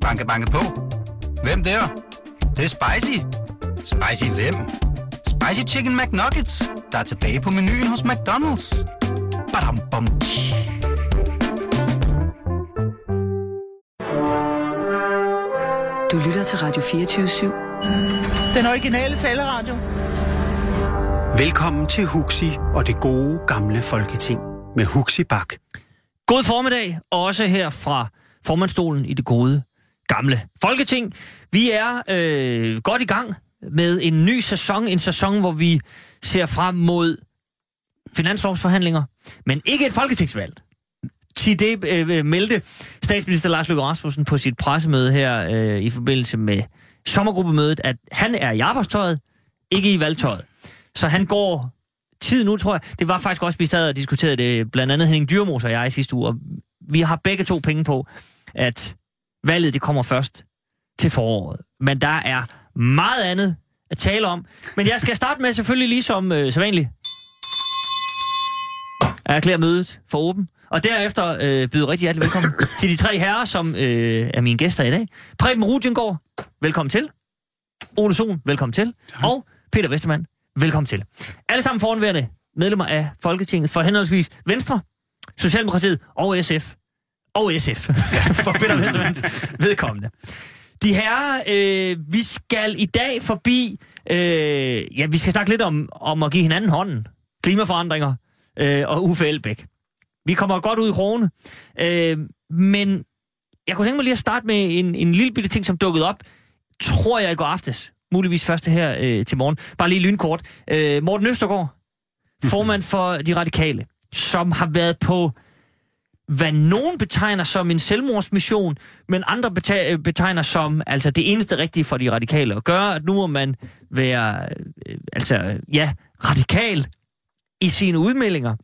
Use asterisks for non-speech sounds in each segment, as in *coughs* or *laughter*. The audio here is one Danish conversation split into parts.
Banke, banke på. Hvem der? Det, det er spicy. Spicy hvem? Spicy Chicken McNuggets, der er tilbage på menuen hos McDonald's. Badum, bom, tji. Du lytter til Radio 24 Den originale taleradio. Velkommen til Huxi og det gode gamle folketing med Huxi Bak. God formiddag, også her fra formandstolen i det gode gamle Folketing. Vi er øh, godt i gang med en ny sæson, en sæson, hvor vi ser frem mod finanslovsforhandlinger, men ikke et folketingsvalg. Til det øh, meldte statsminister Lars Løkke Rasmussen på sit pressemøde her øh, i forbindelse med sommergruppemødet, at han er i arbejdstøjet, ikke i valgtøjet. Så han går tid nu, tror jeg. Det var faktisk også, vi sad og diskuterede det, blandt andet Henning Dyrmos og jeg i sidste uge, og vi har begge to penge på, at valget det kommer først til foråret. Men der er meget andet at tale om. Men jeg skal starte med selvfølgelig ligesom øh, sædvanligt. Jeg erklærer mødet for åben. Og derefter øh, byder rigtig hjertelig velkommen *coughs* til de tre herrer, som øh, er mine gæster i dag. Preben Rudjengård, velkommen til. Ole Sohn, velkommen til. Og Peter Vestermann, velkommen til. Alle sammen foranværende medlemmer af Folketinget for henholdsvis Venstre, Socialdemokratiet og SF. Og SF, *laughs* for Peter Vestermanns vedkommende. De herrer, øh, vi skal i dag forbi, øh, ja, vi skal snakke lidt om, om at give hinanden hånden. Klimaforandringer øh, og Uffe Elbæk. Vi kommer godt ud i krone. Øh, men jeg kunne tænke mig lige at starte med en, en lille bitte ting, som dukkede op, tror jeg i går aftes. Muligvis første her øh, til morgen. Bare lige lynkort. Øh, Morten Østergaard, formand for De Radikale, som har været på, hvad nogen betegner som en selvmordsmission, men andre øh, betegner som altså det eneste rigtige for De Radikale at gøre, at nu må man være øh, altså, ja, radikal i sine udmeldinger.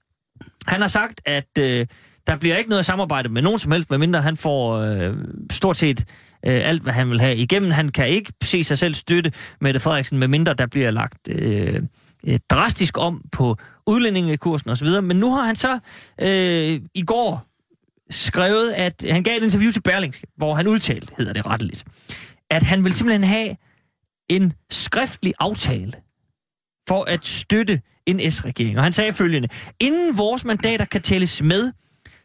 Han har sagt, at øh, der bliver ikke noget samarbejde med nogen som helst, medmindre han får øh, stort set øh, alt, hvad han vil have igennem. Han kan ikke se sig selv støtte Mette Frederiksen, medmindre der bliver lagt øh, øh, drastisk om på udlændingekursen osv. Men nu har han så øh, i går skrevet, at han gav et interview til Berlingske, hvor han udtalte, hedder det retteligt, at han vil simpelthen have en skriftlig aftale for at støtte en S-regering. Og han sagde følgende, inden vores mandater kan tælles med,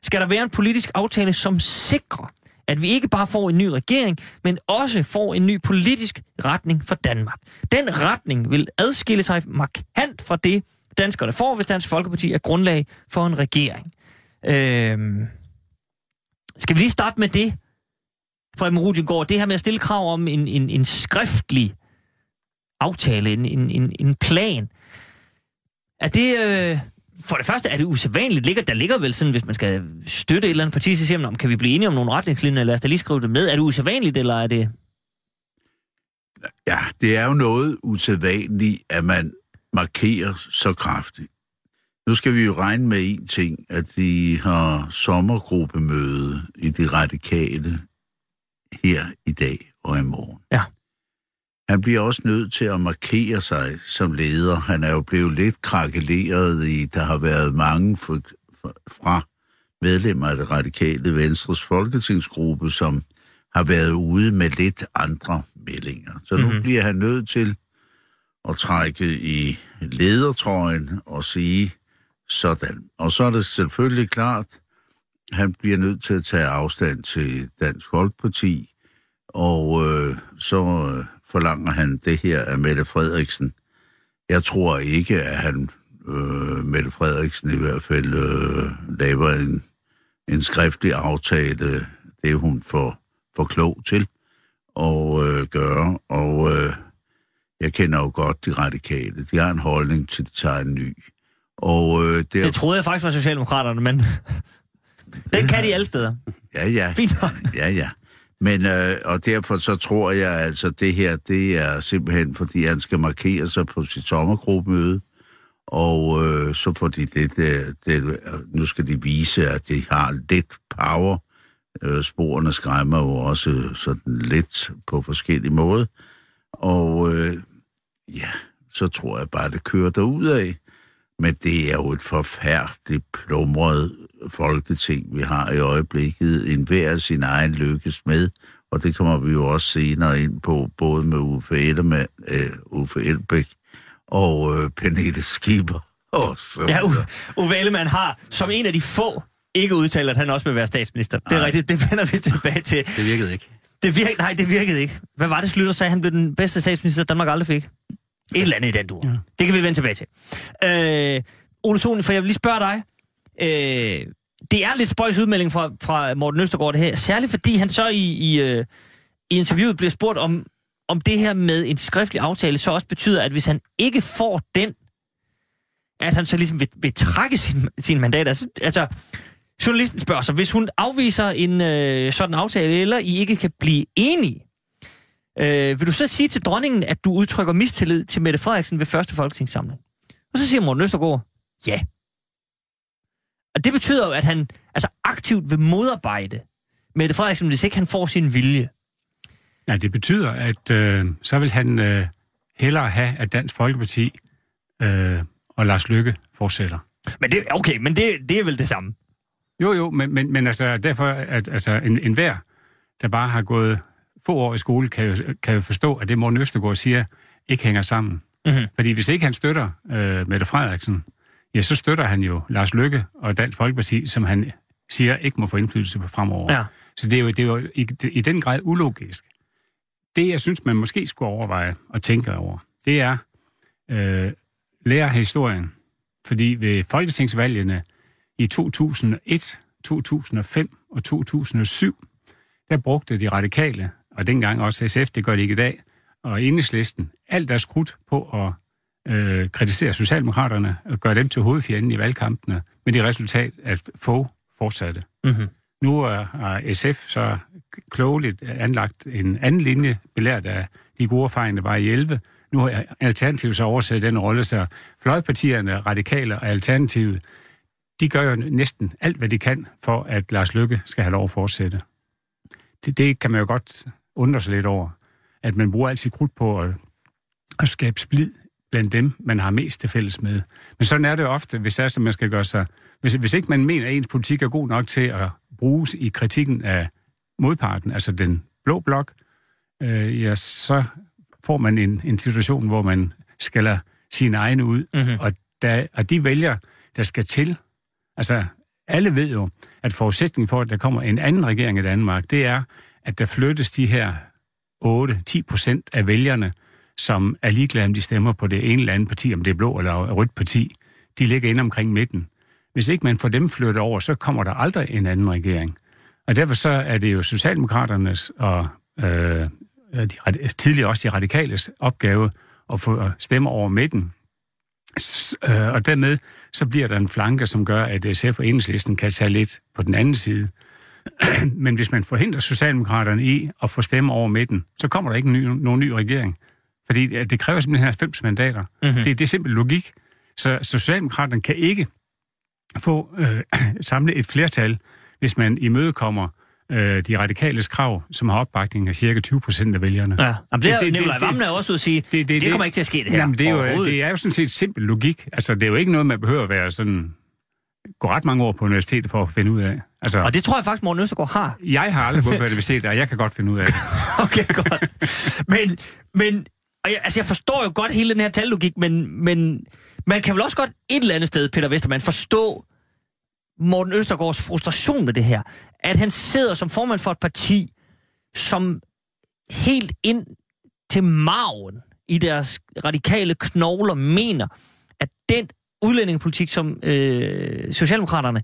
skal der være en politisk aftale, som sikrer, at vi ikke bare får en ny regering, men også får en ny politisk retning for Danmark. Den retning vil adskille sig markant fra det, danskerne får, hvis Dansk Folkeparti er grundlag for en regering. Øhm. Skal vi lige starte med det, fra går Det her med at stille krav om en, en, en skriftlig aftale, en, en, en, en plan. Er det... Øh, for det første er det usædvanligt. Ligger, der ligger vel sådan, hvis man skal støtte et eller andet parti, så siger man, om kan vi blive enige om nogle retningslinjer, eller lad os da lige skrive det med. Er det usædvanligt, eller er det... Ja, det er jo noget usædvanligt, at man markerer så kraftigt. Nu skal vi jo regne med en ting, at de har sommergruppemøde i de radikale her i dag og i morgen. Ja. Han bliver også nødt til at markere sig som leder. Han er jo blevet lidt krakeleret i, der har været mange for, for, fra medlemmer af det radikale Venstres folketingsgruppe, som har været ude med lidt andre meldinger. Så nu mm-hmm. bliver han nødt til at trække i ledertrøjen og sige sådan. Og så er det selvfølgelig klart, han bliver nødt til at tage afstand til Dansk Folkeparti, og øh, så øh, forlanger han det her af Mette Frederiksen. Jeg tror ikke, at han, øh, Mette Frederiksen i hvert fald, øh, laver en, en skriftlig aftale. Det hun for, for klog til at øh, gøre. Og øh, jeg kender jo godt de radikale. De har en holdning til, at de tager en ny. Og, øh, der... Det troede jeg faktisk var Socialdemokraterne, men *laughs* den kan de alle steder. Ja, ja. Fint Ja, ja. Men, øh, og derfor så tror jeg altså, det her, det er simpelthen, fordi han skal markere sig på sit sommergruppemøde, og øh, så får de det, det, øh, det, nu skal de vise, at de har lidt power. Øh, sporene skræmmer jo også sådan lidt på forskellige måder. Og øh, ja, så tror jeg bare, det kører derud af. Men det er jo et forfærdeligt plumret folketing, vi har i øjeblikket. En hver sin egen lykkes med, og det kommer vi jo også senere ind på, både med Uffe, Ellemann, uh, Uffe Elbæk og uh, Pernille Skipper. *laughs* Og så Ja, U- Uffe Ellemann har som en af de få ikke udtalt, at han også vil være statsminister. Det er Nej. rigtigt, det vender vi tilbage til. Det virkede ikke. Det virke, nej, det virkede ikke. Hvad var det, Slytter sagde, han blev den bedste statsminister, Danmark aldrig fik? Et eller andet i den dur. Ja. Det kan vi vende tilbage til. Øh, Ole Sohn, for jeg vil lige spørge dig. Øh, det er lidt spøjs udmelding fra, fra Morten Østergaard, det her. Særligt fordi han så i, i, øh, i interviewet bliver spurgt om, om det her med en skriftlig aftale så også betyder, at hvis han ikke får den, at han så ligesom vil, vil trække sin, sin mandat. Altså, altså, journalisten spørger sig, hvis hun afviser en øh, sådan aftale, eller I ikke kan blive enige, øh, vil du så sige til dronningen, at du udtrykker mistillid til Mette Frederiksen ved første folketingssamling? Og så siger Morten Østergaard, ja. Og det betyder jo, at han altså aktivt vil modarbejde Mette Frederiksen, hvis ikke han får sin vilje. Ja, det betyder, at øh, så vil han øh, hellere have, at Dansk Folkeparti øh, og Lars Lykke fortsætter. Men det, okay, men det, det er vel det samme. Jo, jo, men, men, men altså, derfor, at altså, en, en hver, der bare har gået få år i skole, kan jo, kan jo forstå, at det Morten Østergaard siger, ikke hænger sammen. Mhm. Fordi hvis ikke han støtter øh, Mette Frederiksen, ja, så støtter han jo Lars Lykke og Dansk Folkeparti, som han siger ikke må få indflydelse på fremover. Ja. Så det er jo, det er jo i, i den grad ulogisk. Det, jeg synes, man måske skulle overveje og tænke over, det er øh, lære historien. Fordi ved folketingsvalgene i 2001, 2005 og 2007, der brugte de radikale, og dengang også SF, det gør de ikke i dag, og enhedslisten, alt deres krudt på at øh, kritisere Socialdemokraterne og gøre dem til hovedfjenden i valgkampene, med det resultat, at få fortsatte. Mm-hmm. Nu er- har SF så klogeligt anlagt en anden linje, belært af de gode erfaringer, der var i 11. Nu har Alternativet så overtaget den rolle, så fløjpartierne, radikale og Alternativet, de gør jo næsten alt, hvad de kan, for at Lars Lykke skal have lov at fortsætte. Det, det kan man jo godt undre sig lidt over, at man bruger altid krudt på at, at skabe splid blandt dem, man har mest til fælles med. Men sådan er det ofte, hvis er, som man skal gøre sig... Hvis, hvis ikke man mener, at ens politik er god nok til at bruges i kritikken af modparten, altså den blå blok, øh, ja, så får man en, en situation, hvor man skælder sine egne ud, Mhm. og, der, og de vælger, der skal til. Altså, alle ved jo, at forudsætningen for, at der kommer en anden regering i Danmark, det er, at der flyttes de her 8-10 procent af vælgerne, som er ligeglade, om de stemmer på det ene eller andet parti, om det er blå eller rødt parti. De ligger inde omkring midten. Hvis ikke man får dem flyttet over, så kommer der aldrig en anden regering. Og derfor så er det jo Socialdemokraternes og øh, de, tidligere også de radikales opgave at få øh, stemmer over midten. S- øh, og dermed så bliver der en flanke, som gør, at øh, SF og Enhedslisten kan tage lidt på den anden side. *clears throat* Men hvis man forhindrer Socialdemokraterne i at få stemmer over midten, så kommer der ikke en ny, nogen ny regering. Fordi det det kræver simpelthen 90 mandater. Mm-hmm. Det, det er simpel logik. Så, Socialdemokraterne kan ikke få øh, *clears throat* samle et flertal, hvis man imødekommer øh, de radikales krav, som har opbakning af cirka 20 procent af vælgerne. Ja. Jamen, det, det, det- Nicolaj det- Vammen er også ude at sige, det, det, det kommer ikke til at ske, det her. Jamen, det, er jo, det er jo sådan set simpel logik. Altså, det er jo ikke noget, man behøver at være sådan... Gå ret mange år på universitetet for at finde ud af. Altså, Og det tror jeg faktisk, Morten Østergaard har. jeg har aldrig gået på universitetet, og jeg kan godt finde ud af det. *laughs* Okay, godt. Men, men og jeg, altså, jeg forstår jo godt hele den her tallogik, men, men man kan vel også godt et eller andet sted, Peter Vestermann, forstå Morten Østergaards frustration med det her. At han sidder som formand for et parti, som helt ind til maven i deres radikale knogler mener, at den udlændingepolitik, som øh, Socialdemokraterne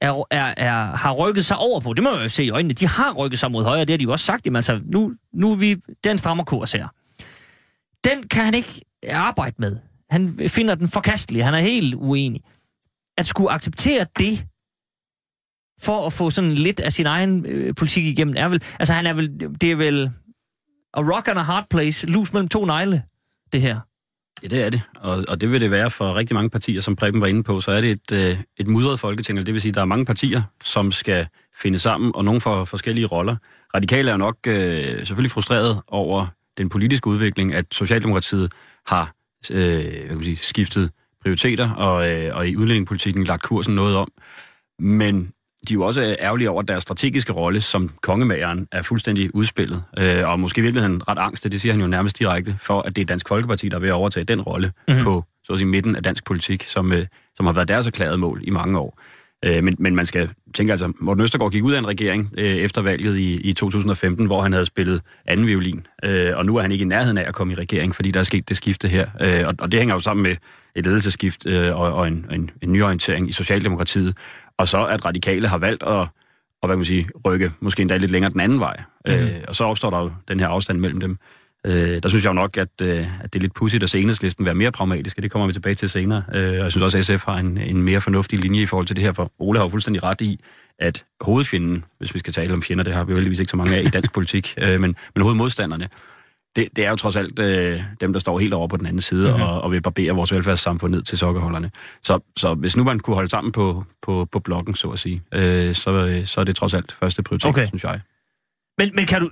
er, er, er, har rykket sig over på, det må man jo se i øjnene, de har rykket sig mod højre, det har de jo også sagt, jamen, altså, nu, nu er vi, den strammer kurs her. Den kan han ikke arbejde med. Han finder den forkastelig, han er helt uenig. At skulle acceptere det, for at få sådan lidt af sin egen øh, politik igennem, er vel, altså han er vel, det er vel a rock and a hard place, lus mellem to negle, det her. Ja, det er det. Og, og det vil det være for rigtig mange partier, som Preben var inde på. Så er det et, øh, et mudret folketing, det vil sige, at der er mange partier, som skal finde sammen, og nogle for forskellige roller. Radikale er nok øh, selvfølgelig frustreret over den politiske udvikling, at Socialdemokratiet har øh, hvad kan man sige, skiftet prioriteter, og, øh, og i udlændingepolitikken lagt kursen noget om. Men de er jo også ærgerlige over, at deres strategiske rolle som kongemageren er fuldstændig udspillet. Øh, og måske i virkeligheden ret angst, det siger han jo nærmest direkte, for at det er Dansk Folkeparti, der er ved at overtage den rolle mm-hmm. på så at sige, midten af dansk politik, som, øh, som har været deres erklærede mål i mange år. Øh, men, men man skal tænke altså, Morten Østergaard gik ud af en regering øh, efter valget i, i 2015, hvor han havde spillet anden violin, øh, og nu er han ikke i nærheden af at komme i regering, fordi der er sket det skifte her. Øh, og, og det hænger jo sammen med et ledelsesskift øh, og, og en, en, en nyorientering i Socialdemokratiet, og så at radikale har valgt at, og, hvad kan man sige, rykke måske endda lidt længere den anden vej. Mm. Øh, og så opstår der jo den her afstand mellem dem. Øh, der synes jeg jo nok, at, øh, at det er lidt pudsigt at se enhedslisten være mere pragmatisk, og det kommer vi tilbage til senere. Øh, og jeg synes også, at SF har en, en mere fornuftig linje i forhold til det her, for Ole har jo fuldstændig ret i, at hovedfjenden, hvis vi skal tale om fjender, det har vi jo heldigvis ikke så mange af i dansk politik, *laughs* øh, men, men hovedmodstanderne, det, det er jo trods alt øh, dem, der står helt over på den anden side mm-hmm. og, og vil barbere vores velfærdssamfund ned til sokkerholderne. Så, så hvis nu man kunne holde sammen på, på, på blokken, så at sige, øh, så, så er det trods alt første prioritet, okay. synes jeg. Men, men kan du,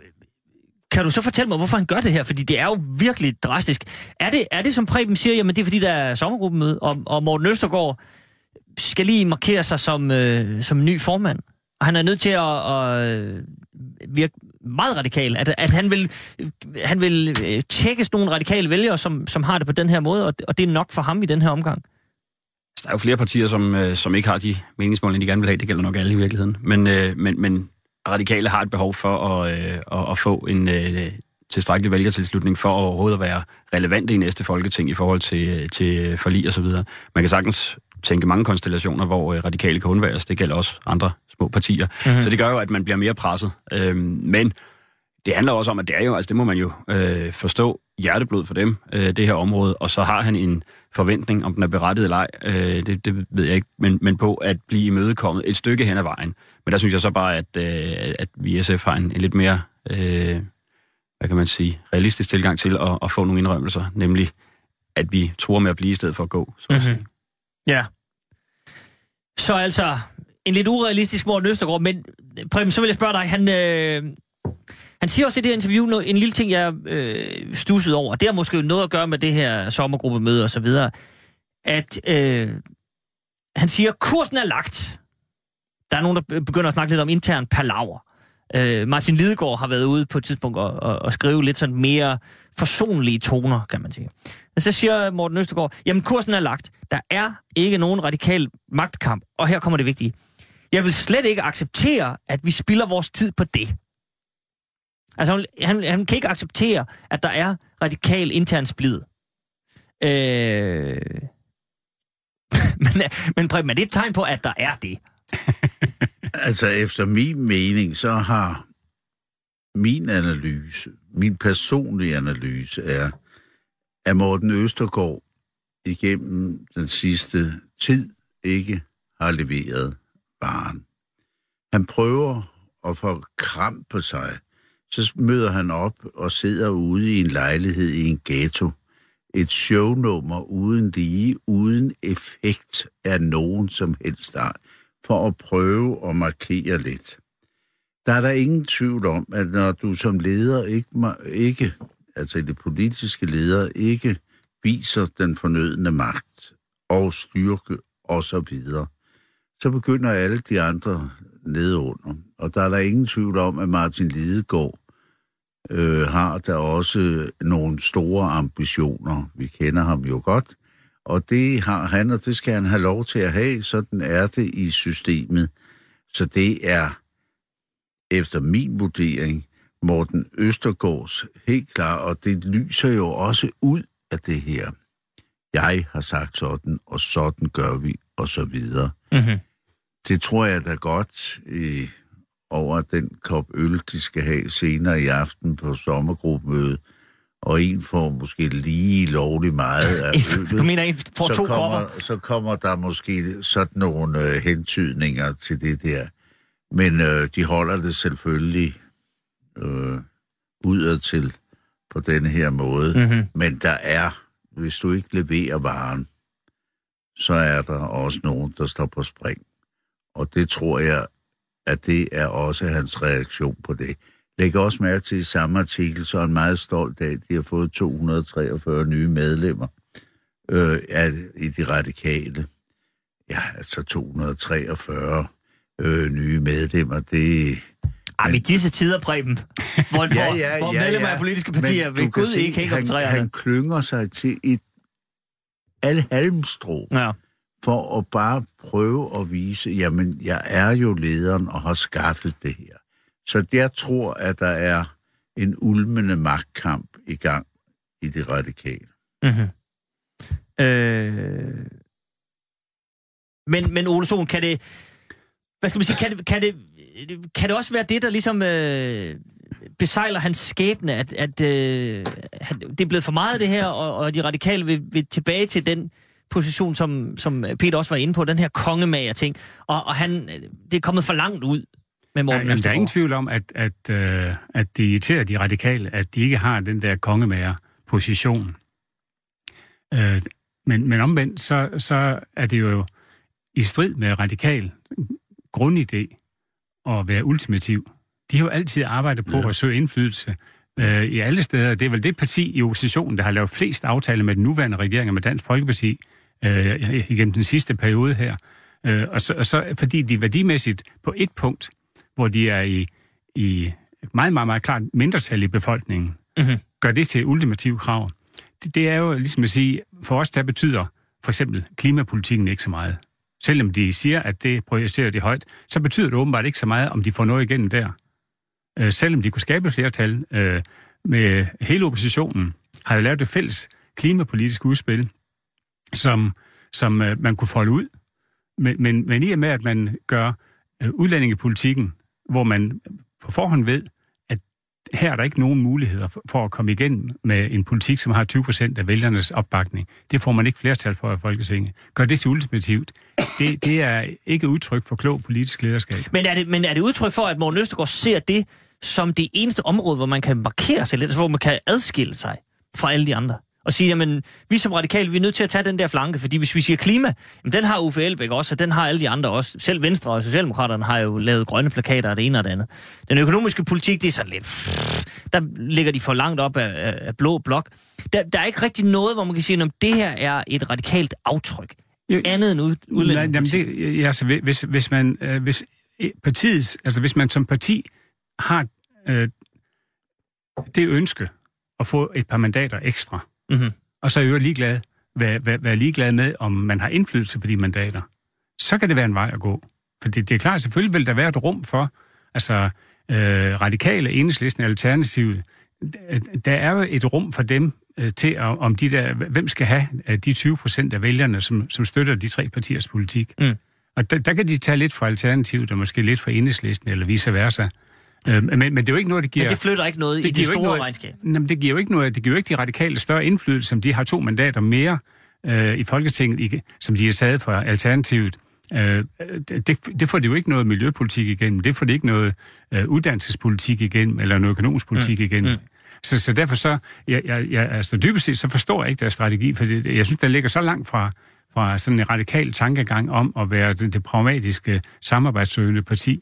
kan du så fortælle mig, hvorfor han gør det her? Fordi det er jo virkelig drastisk. Er det, er det som Preben siger, jamen det er fordi, der er sommergruppemøde, og, og Morten Østergaard skal lige markere sig som, øh, som ny formand? Og han er nødt til at, at øh, virke meget radikal. At, at han vil, øh, han vil tjekkes tjekke nogle radikale vælgere, som, som har det på den her måde, og, og det er nok for ham i den her omgang. Altså, der er jo flere partier, som, som ikke har de meningsmål, de gerne vil have. Det gælder nok alle i virkeligheden. Men, men, men radikale har et behov for at, øh, at, at få en øh, tilstrækkelig vælgertilslutning for overhovedet at være relevante i næste folketing i forhold til, til forlig og så videre. Man kan sagtens tænke mange konstellationer, hvor øh, radikale kan undværes. Det gælder også andre små partier. Mm-hmm. Så det gør jo, at man bliver mere presset. Øhm, men det handler også om, at det er jo, altså det må man jo øh, forstå, hjerteblod for dem, øh, det her område, og så har han en forventning, om den er berettiget eller ej, øh, det, det ved jeg ikke, men, men på at blive imødekommet et stykke hen ad vejen. Men der synes jeg så bare, at, øh, at vi i SF har en, en lidt mere, øh, hvad kan man sige, realistisk tilgang til at, at få nogle indrømmelser, nemlig at vi tror med at blive i stedet for at gå. Så mm-hmm. Ja. Så altså, en lidt urealistisk Morten Østergaard, men Preben, så vil jeg spørge dig, han, øh, han siger også i det her interview noget, en lille ting, jeg øh, stussede over. Det har måske noget at gøre med det her sommergruppemøde og så videre. At øh, han siger, at kursen er lagt. Der er nogen, der begynder at snakke lidt om intern palaver. Øh, Martin Lidegaard har været ude på et tidspunkt og, og, og skrive lidt sådan mere forsonlige toner, kan man sige. Og så siger Morten Østergaard, jamen kursen er lagt. Der er ikke nogen radikal magtkamp. Og her kommer det vigtige. Jeg vil slet ikke acceptere, at vi spilder vores tid på det. Altså, han, han kan ikke acceptere, at der er radikal intern splid. Øh... *laughs* men, men Preben, er det et tegn på, at der er det? *laughs* altså, efter min mening, så har min analyse, min personlige analyse er, at Morten Østergaard igennem den sidste tid ikke har leveret varen. Han prøver at få kram på sig. Så møder han op og sidder ude i en lejlighed i en ghetto. Et shownummer uden lige, uden effekt af nogen som helst art, for at prøve at markere lidt. Der er der ingen tvivl om, at når du som leder ikke, ikke altså det politiske leder, ikke viser den fornødne magt og styrke og så videre, så begynder alle de andre nedunder. Og der er der ingen tvivl om, at Martin Lidegaard øh, har der også nogle store ambitioner. Vi kender ham jo godt. Og det har han, og det skal han have lov til at have. Sådan er det i systemet. Så det er, efter min vurdering, Morten Østergaards helt klar, og det lyser jo også ud af det her. Jeg har sagt sådan, og sådan gør vi, og så videre. Mm-hmm. Det tror jeg da godt i, over den kop øl, de skal have senere i aften på sommergruppemødet, og en får måske lige lovlig meget af øllet. Du mener, en får så to kommer, kopper? Så kommer der måske sådan nogle øh, hentydninger til det der. Men øh, de holder det selvfølgelig øh, udad til på denne her måde. Mm-hmm. Men der er, hvis du ikke leverer varen, så er der også nogen, der står på spring. Og det tror jeg, at det er også hans reaktion på det. Læg også mærke til i samme artikel, så er han meget stolt af, at de har fået 243 nye medlemmer øh, er i de radikale. Ja, altså 243 øh, nye medlemmer, det... Ej, i disse tider, Preben, hvor, ja, ja, hvor ja, medlemmer ja. af politiske partier Men kan Gud se, ikke hænge om han, han klynger sig til et alle halmstrå Ja. for at bare prøve at vise, jamen, jeg er jo lederen og har skaffet det her. Så jeg tror, at der er en ulmende magtkamp i gang i det radikale. Mm-hmm. Øh... Men, men Ole Sohn, kan det... Hvad skal man sige? Kan det, kan det, kan det også være det, der ligesom øh, besejler hans skæbne, at, at øh, det er blevet for meget det her, og, og de radikale vil, vil tilbage til den position, som, som Peter også var inde på, den her kongemager-ting, og, og han, det er kommet for langt ud med Ja, Morten jamen, der er ingen tvivl om, at, at, øh, at det irriterer de radikale, at de ikke har den der kongemager-position. Øh, men, men omvendt, så, så er det jo i strid med radikal grundidé at være ultimativ. De har jo altid arbejdet på ja. at søge indflydelse øh, i alle steder. Det er vel det parti i oppositionen, der har lavet flest aftaler med den nuværende regering og med Dansk Folkeparti øh, igennem den sidste periode her. Øh, og, så, og så fordi de værdimæssigt på et punkt, hvor de er i, i meget, meget, meget klart mindretal i befolkningen, Mhm. gør det til et ultimativt krav. Det, det er jo ligesom at sige, for os der betyder for eksempel klimapolitikken ikke så meget. Selvom de siger, at det projicerer de højt, så betyder det åbenbart ikke så meget, om de får noget igennem der. Øh, selvom de kunne skabe flertal øh, med hele oppositionen, har jo lavet et fælles klimapolitisk udspil, som, som øh, man kunne folde ud. Men, men, men i og med, at man gør øh, udlændingepolitikken, hvor man på forhånd ved, her er der ikke nogen muligheder for, at komme igennem med en politik, som har 20 procent af vælgernes opbakning. Det får man ikke flertal for i Folketinget. Gør det til ultimativt. Det, det er ikke udtryk for klog politisk lederskab. Men er, det, men er det udtryk for, at Morten Østergaard ser det som det eneste område, hvor man kan markere sig lidt, altså hvor man kan adskille sig fra alle de andre? Og sige, jamen, vi som radikale, vi er nødt til at tage den der flanke, fordi hvis vi siger klima, jamen, den har Uffe Elbæk også, og den har alle de andre også. Selv Venstre og Socialdemokraterne har jo lavet grønne plakater af det ene og det andet. Den økonomiske politik, det er sådan lidt... Der ligger de for langt op af, af, af blå blok. Der, der er ikke rigtig noget, hvor man kan sige, at det her er et radikalt aftryk. Jo, Andet end ud, jamen udlændingepolitik. det, ja, altså, hvis, hvis man, øh, hvis partiets, altså hvis man som parti har øh, det ønske at få et par mandater ekstra, Mhm. og så er jeg ligeglad, være, være, være ligeglad med, om man har indflydelse på de mandater, så kan det være en vej at gå. For det, det er klart, selvfølgelig vil der være et rum for, altså øh, radikale, enhedslisten, alternativet, der er jo et rum for dem øh, til, at, om de der, hvem skal have øh, de 20 procent af vælgerne, som, som støtter de tre partiers politik. Mm. Og der, der kan de tage lidt fra alternativet, og måske lidt fra enhedslisten, eller vice versa. Øh, men, men det er jo ikke noget, det giver... Men det flytter ikke noget Det i det store noget- regnskab. Jamen, det giver jo ikke noget, det giver jo ikke de radikale større indflydelse, som de har to mandater mere øh, i Folketinget, ikke, som de har taget fra Alternativet. Øh, det, det får de jo ikke noget miljøpolitik igennem, det får de ikke noget øh, uddannelsespolitik igennem, eller noget økonomisk politik mm. igennem. Mm. Så, så derfor så, jeg, jeg, jeg, altså dybest set, så forstår jeg ikke deres strategi, for det, jeg synes, der ligger så langt fra, fra sådan en radikal tankegang om at være det, det pragmatiske, samarbejdssøgende parti,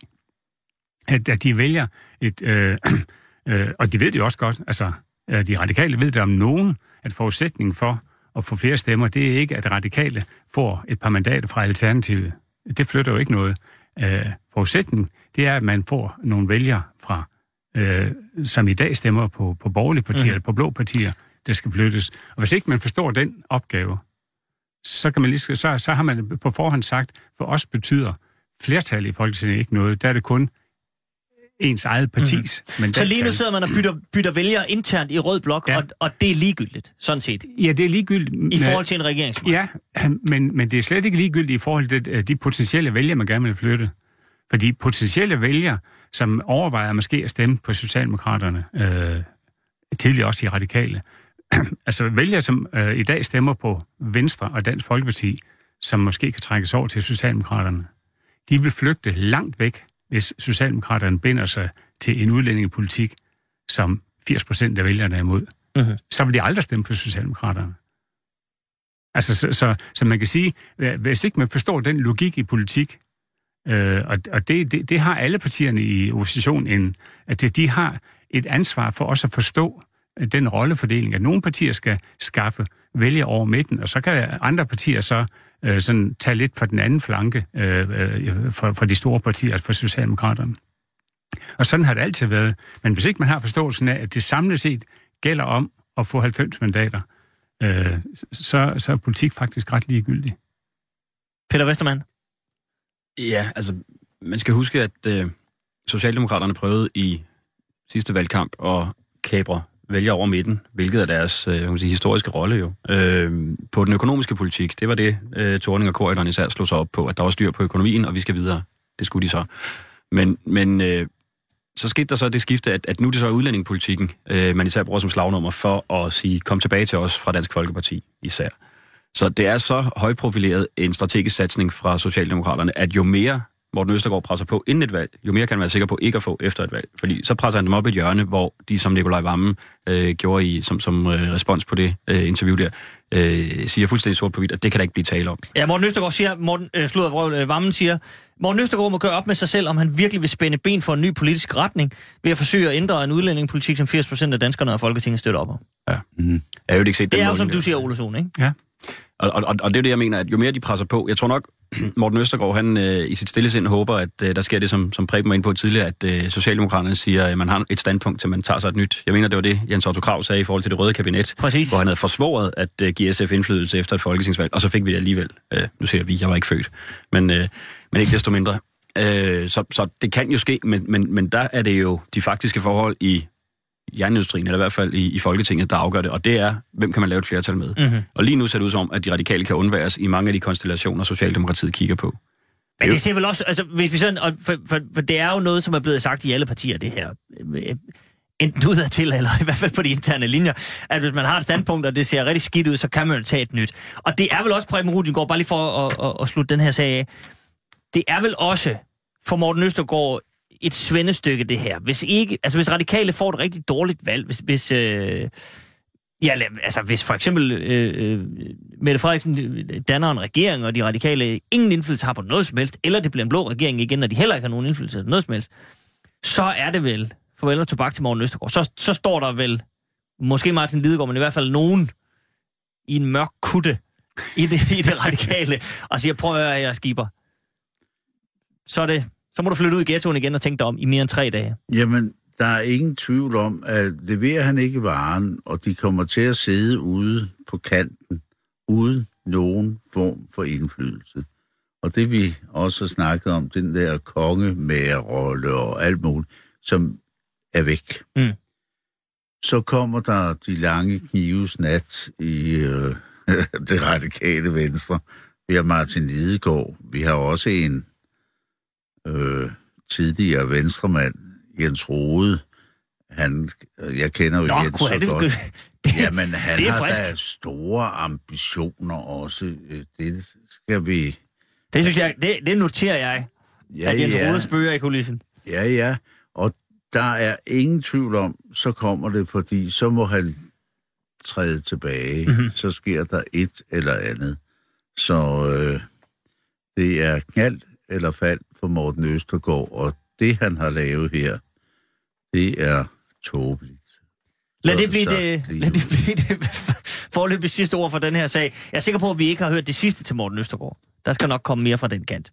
at, at de vælger et... Øh, *clears throat* øh, og de ved det jo også godt, altså de radikale ved det om nogen, at forudsætningen for at få flere stemmer, det er ikke, at radikale får et par mandater fra Alternativet. Det flytter jo ikke noget. Øh, forudsætningen, det er, at man får nogle vælgere fra, øh, som i dag stemmer på, på borgerlige partier, mm. eller på blå partier, der skal flyttes. Og hvis ikke man forstår den opgave, så, kan man lige, så, så har man på forhånd sagt, for os betyder flertal i Folketinget ikke noget. Der er det kun ens eget partis mm. Så lige nu sidder man og bytter, bytter vælgere internt i rød blok, ja. Og, og det er ligegyldigt, sådan set, Ja, det er ligegyldigt. i forhold til en regeringsmagt. Ja, men, men det er slet ikke ligegyldigt i forhold til de potentielle vælgere, man gerne vil flytte. Fordi potentielle vælgere, som overvejer måske at stemme på Socialdemokraterne, øh, tidligere også i Radikale, *clears throat* altså vælgere, som øh, i dag stemmer på Venstre og Dansk Folkeparti, som måske kan trækkes over til Socialdemokraterne, de vil flygte langt væk, hvis Socialdemokraterne binder sig til en udlændingepolitik, som 80 procent af vælgerne er imod. Mhm. Så vil de aldrig stemme på Socialdemokraterne. Altså, så, så, så man kan sige, øh, hvis ikke man forstår den logik i politik, øh, og, og det, det, det har alle partierne i oppositionen, en, at det, de har et ansvar for også at forstå den rollefordeling, at nogle partier skal skaffe vælge over midten, og så kan andre partier så øh, sådan tage lidt på den anden flanke øh, øh, for, for de store partier, altså for Socialdemokraterne. Og sådan har det altid været. Men hvis ikke man har forståelsen af, at det samlet set gælder om at få 90 mandater, øh, så, så er politik faktisk ret ligegyldig. Peter Vestermann? Ja, altså, man skal huske, at øh, Socialdemokraterne prøvede i sidste valgkamp at kabre vælger over midten, hvilket er deres øh, kan sige, historiske rolle jo. Øh, på den økonomiske politik, det var det, øh, Torning og Korydon især slog sig op på, at der var styr på økonomien, og vi skal videre. Det skulle de så. Men, men øh, så skete der så det skifte, at, at nu det så udlændingepolitikken, øh, man især bruger som slagnummer for at sige, kom tilbage til os fra Dansk Folkeparti især. Så det er så højprofileret en strategisk satsning fra Socialdemokraterne, at jo mere Morten Østergaard presser på inden et valg, jo mere kan man være sikker på ikke at få efter et valg. Fordi så presser han dem op i et hjørne, hvor de, som Nikolaj Vammen øh, gjorde i, som, som øh, respons på det øh, interview der, øh, siger fuldstændig sort på hvidt, at det kan der ikke blive tale om. Ja, Morten Østergaard siger, Morten, øh, slået øh, Vammen siger, Morten Østergaard må gøre op med sig selv, om han virkelig vil spænde ben for en ny politisk retning, ved at forsøge at ændre en udlændingepolitik, som 80% af danskerne og Folketinget støtter op om. Ja. Mm. Jeg har jo ikke set det er jo, som du siger, Ole Sohn, ikke? Ja. Og, og, og, og det er det, jeg mener, at jo mere de presser på, jeg tror nok, *clears throat* Morten Østergaard, han øh, i sit stillesind håber, at øh, der sker det, som, som Preben var inde på tidligere, at øh, Socialdemokraterne siger, at man har et standpunkt til, man tager sig et nyt. Jeg mener, det var det, Jens Otto Krav sagde i forhold til det røde kabinet, Præcis. hvor han havde forsvoret at øh, give SF indflydelse efter et folketingsvalg, og så fik vi det alligevel. Øh, nu siger vi, jeg var ikke født, men, øh, men ikke desto mindre. Øh, så, så det kan jo ske, men, men, men der er det jo de faktiske forhold i jernindustrien, eller i hvert fald i, i Folketinget, der afgør det, og det er, hvem kan man lave et flertal med. Mhm. Og lige nu ser det ud som, at de radikale kan undværes i mange af de konstellationer, Socialdemokratiet kigger på. Men det ser vel også, altså hvis vi sådan, og for, for, for det er jo noget, som er blevet sagt i alle partier, det her. Enten udadtil, eller i hvert fald på de interne linjer, at hvis man har et standpunkt, og det ser rigtig skidt ud, så kan man jo tage et nyt. Og det er vel også, Preben Rudingård, bare lige for at, at, at slutte den her sag af, det er vel også for Morten Østergaard et svendestykke, det her. Hvis ikke, altså hvis radikale får et rigtig dårligt valg, hvis, hvis øh, Ja, altså hvis for eksempel øh, øh Mette Frederiksen øh, danner en regering, og de radikale ingen indflydelse har på noget som helst, eller det bliver en blå regering igen, og de heller ikke har nogen indflydelse på noget som helst, så er det vel farvel og tobak til Morten Østergaard. Så, så står der vel, måske Martin Lidegaard, men i hvert fald nogen i en mørk kutte i det, i det radikale, og siger, prøv at høre, jeg skiber. Så, er det, så må du flytte ud i ghettoen igen og tænke dig om i mere end tre dage. Jamen, der er ingen tvivl om, at leverer han ikke varen, og de kommer til at sidde ude på kanten, uden nogen form for indflydelse. Og det vi også har snakket om, den der kongemærerrolle og alt muligt, som er væk. Mm. Så kommer der de lange knives nat i øh, *laughs* det radikale venstre. Vi har Martin Lidegaard. Vi har også en øh, tidligere venstremand, Jens Rode. Han, jeg kender jo Nå, Jens så han det, godt. *laughs* det, Jamen, han det er har frisk. da store ambitioner også. Øh, Det skal vi... det synes jeg, det, det noterer jeg, Ja, at Jens ja, Rode spøger i kulissen. ja, ja. Og der er ingen tvivl om, så kommer det, fordi så må han træde tilbage. Mhm. Mm-hmm. Så sker der et eller andet. Så øh, det er knald eller fald for Morten Østergaard, og det, han har lavet her, det er tåbeligt. Lad det blive det, *laughs* lad det, blive det forløbige sidste ord for den her sag. Jeg er sikker på, at vi ikke har hørt det sidste til Morten Østergaard. Der skal nok komme mere fra den kant.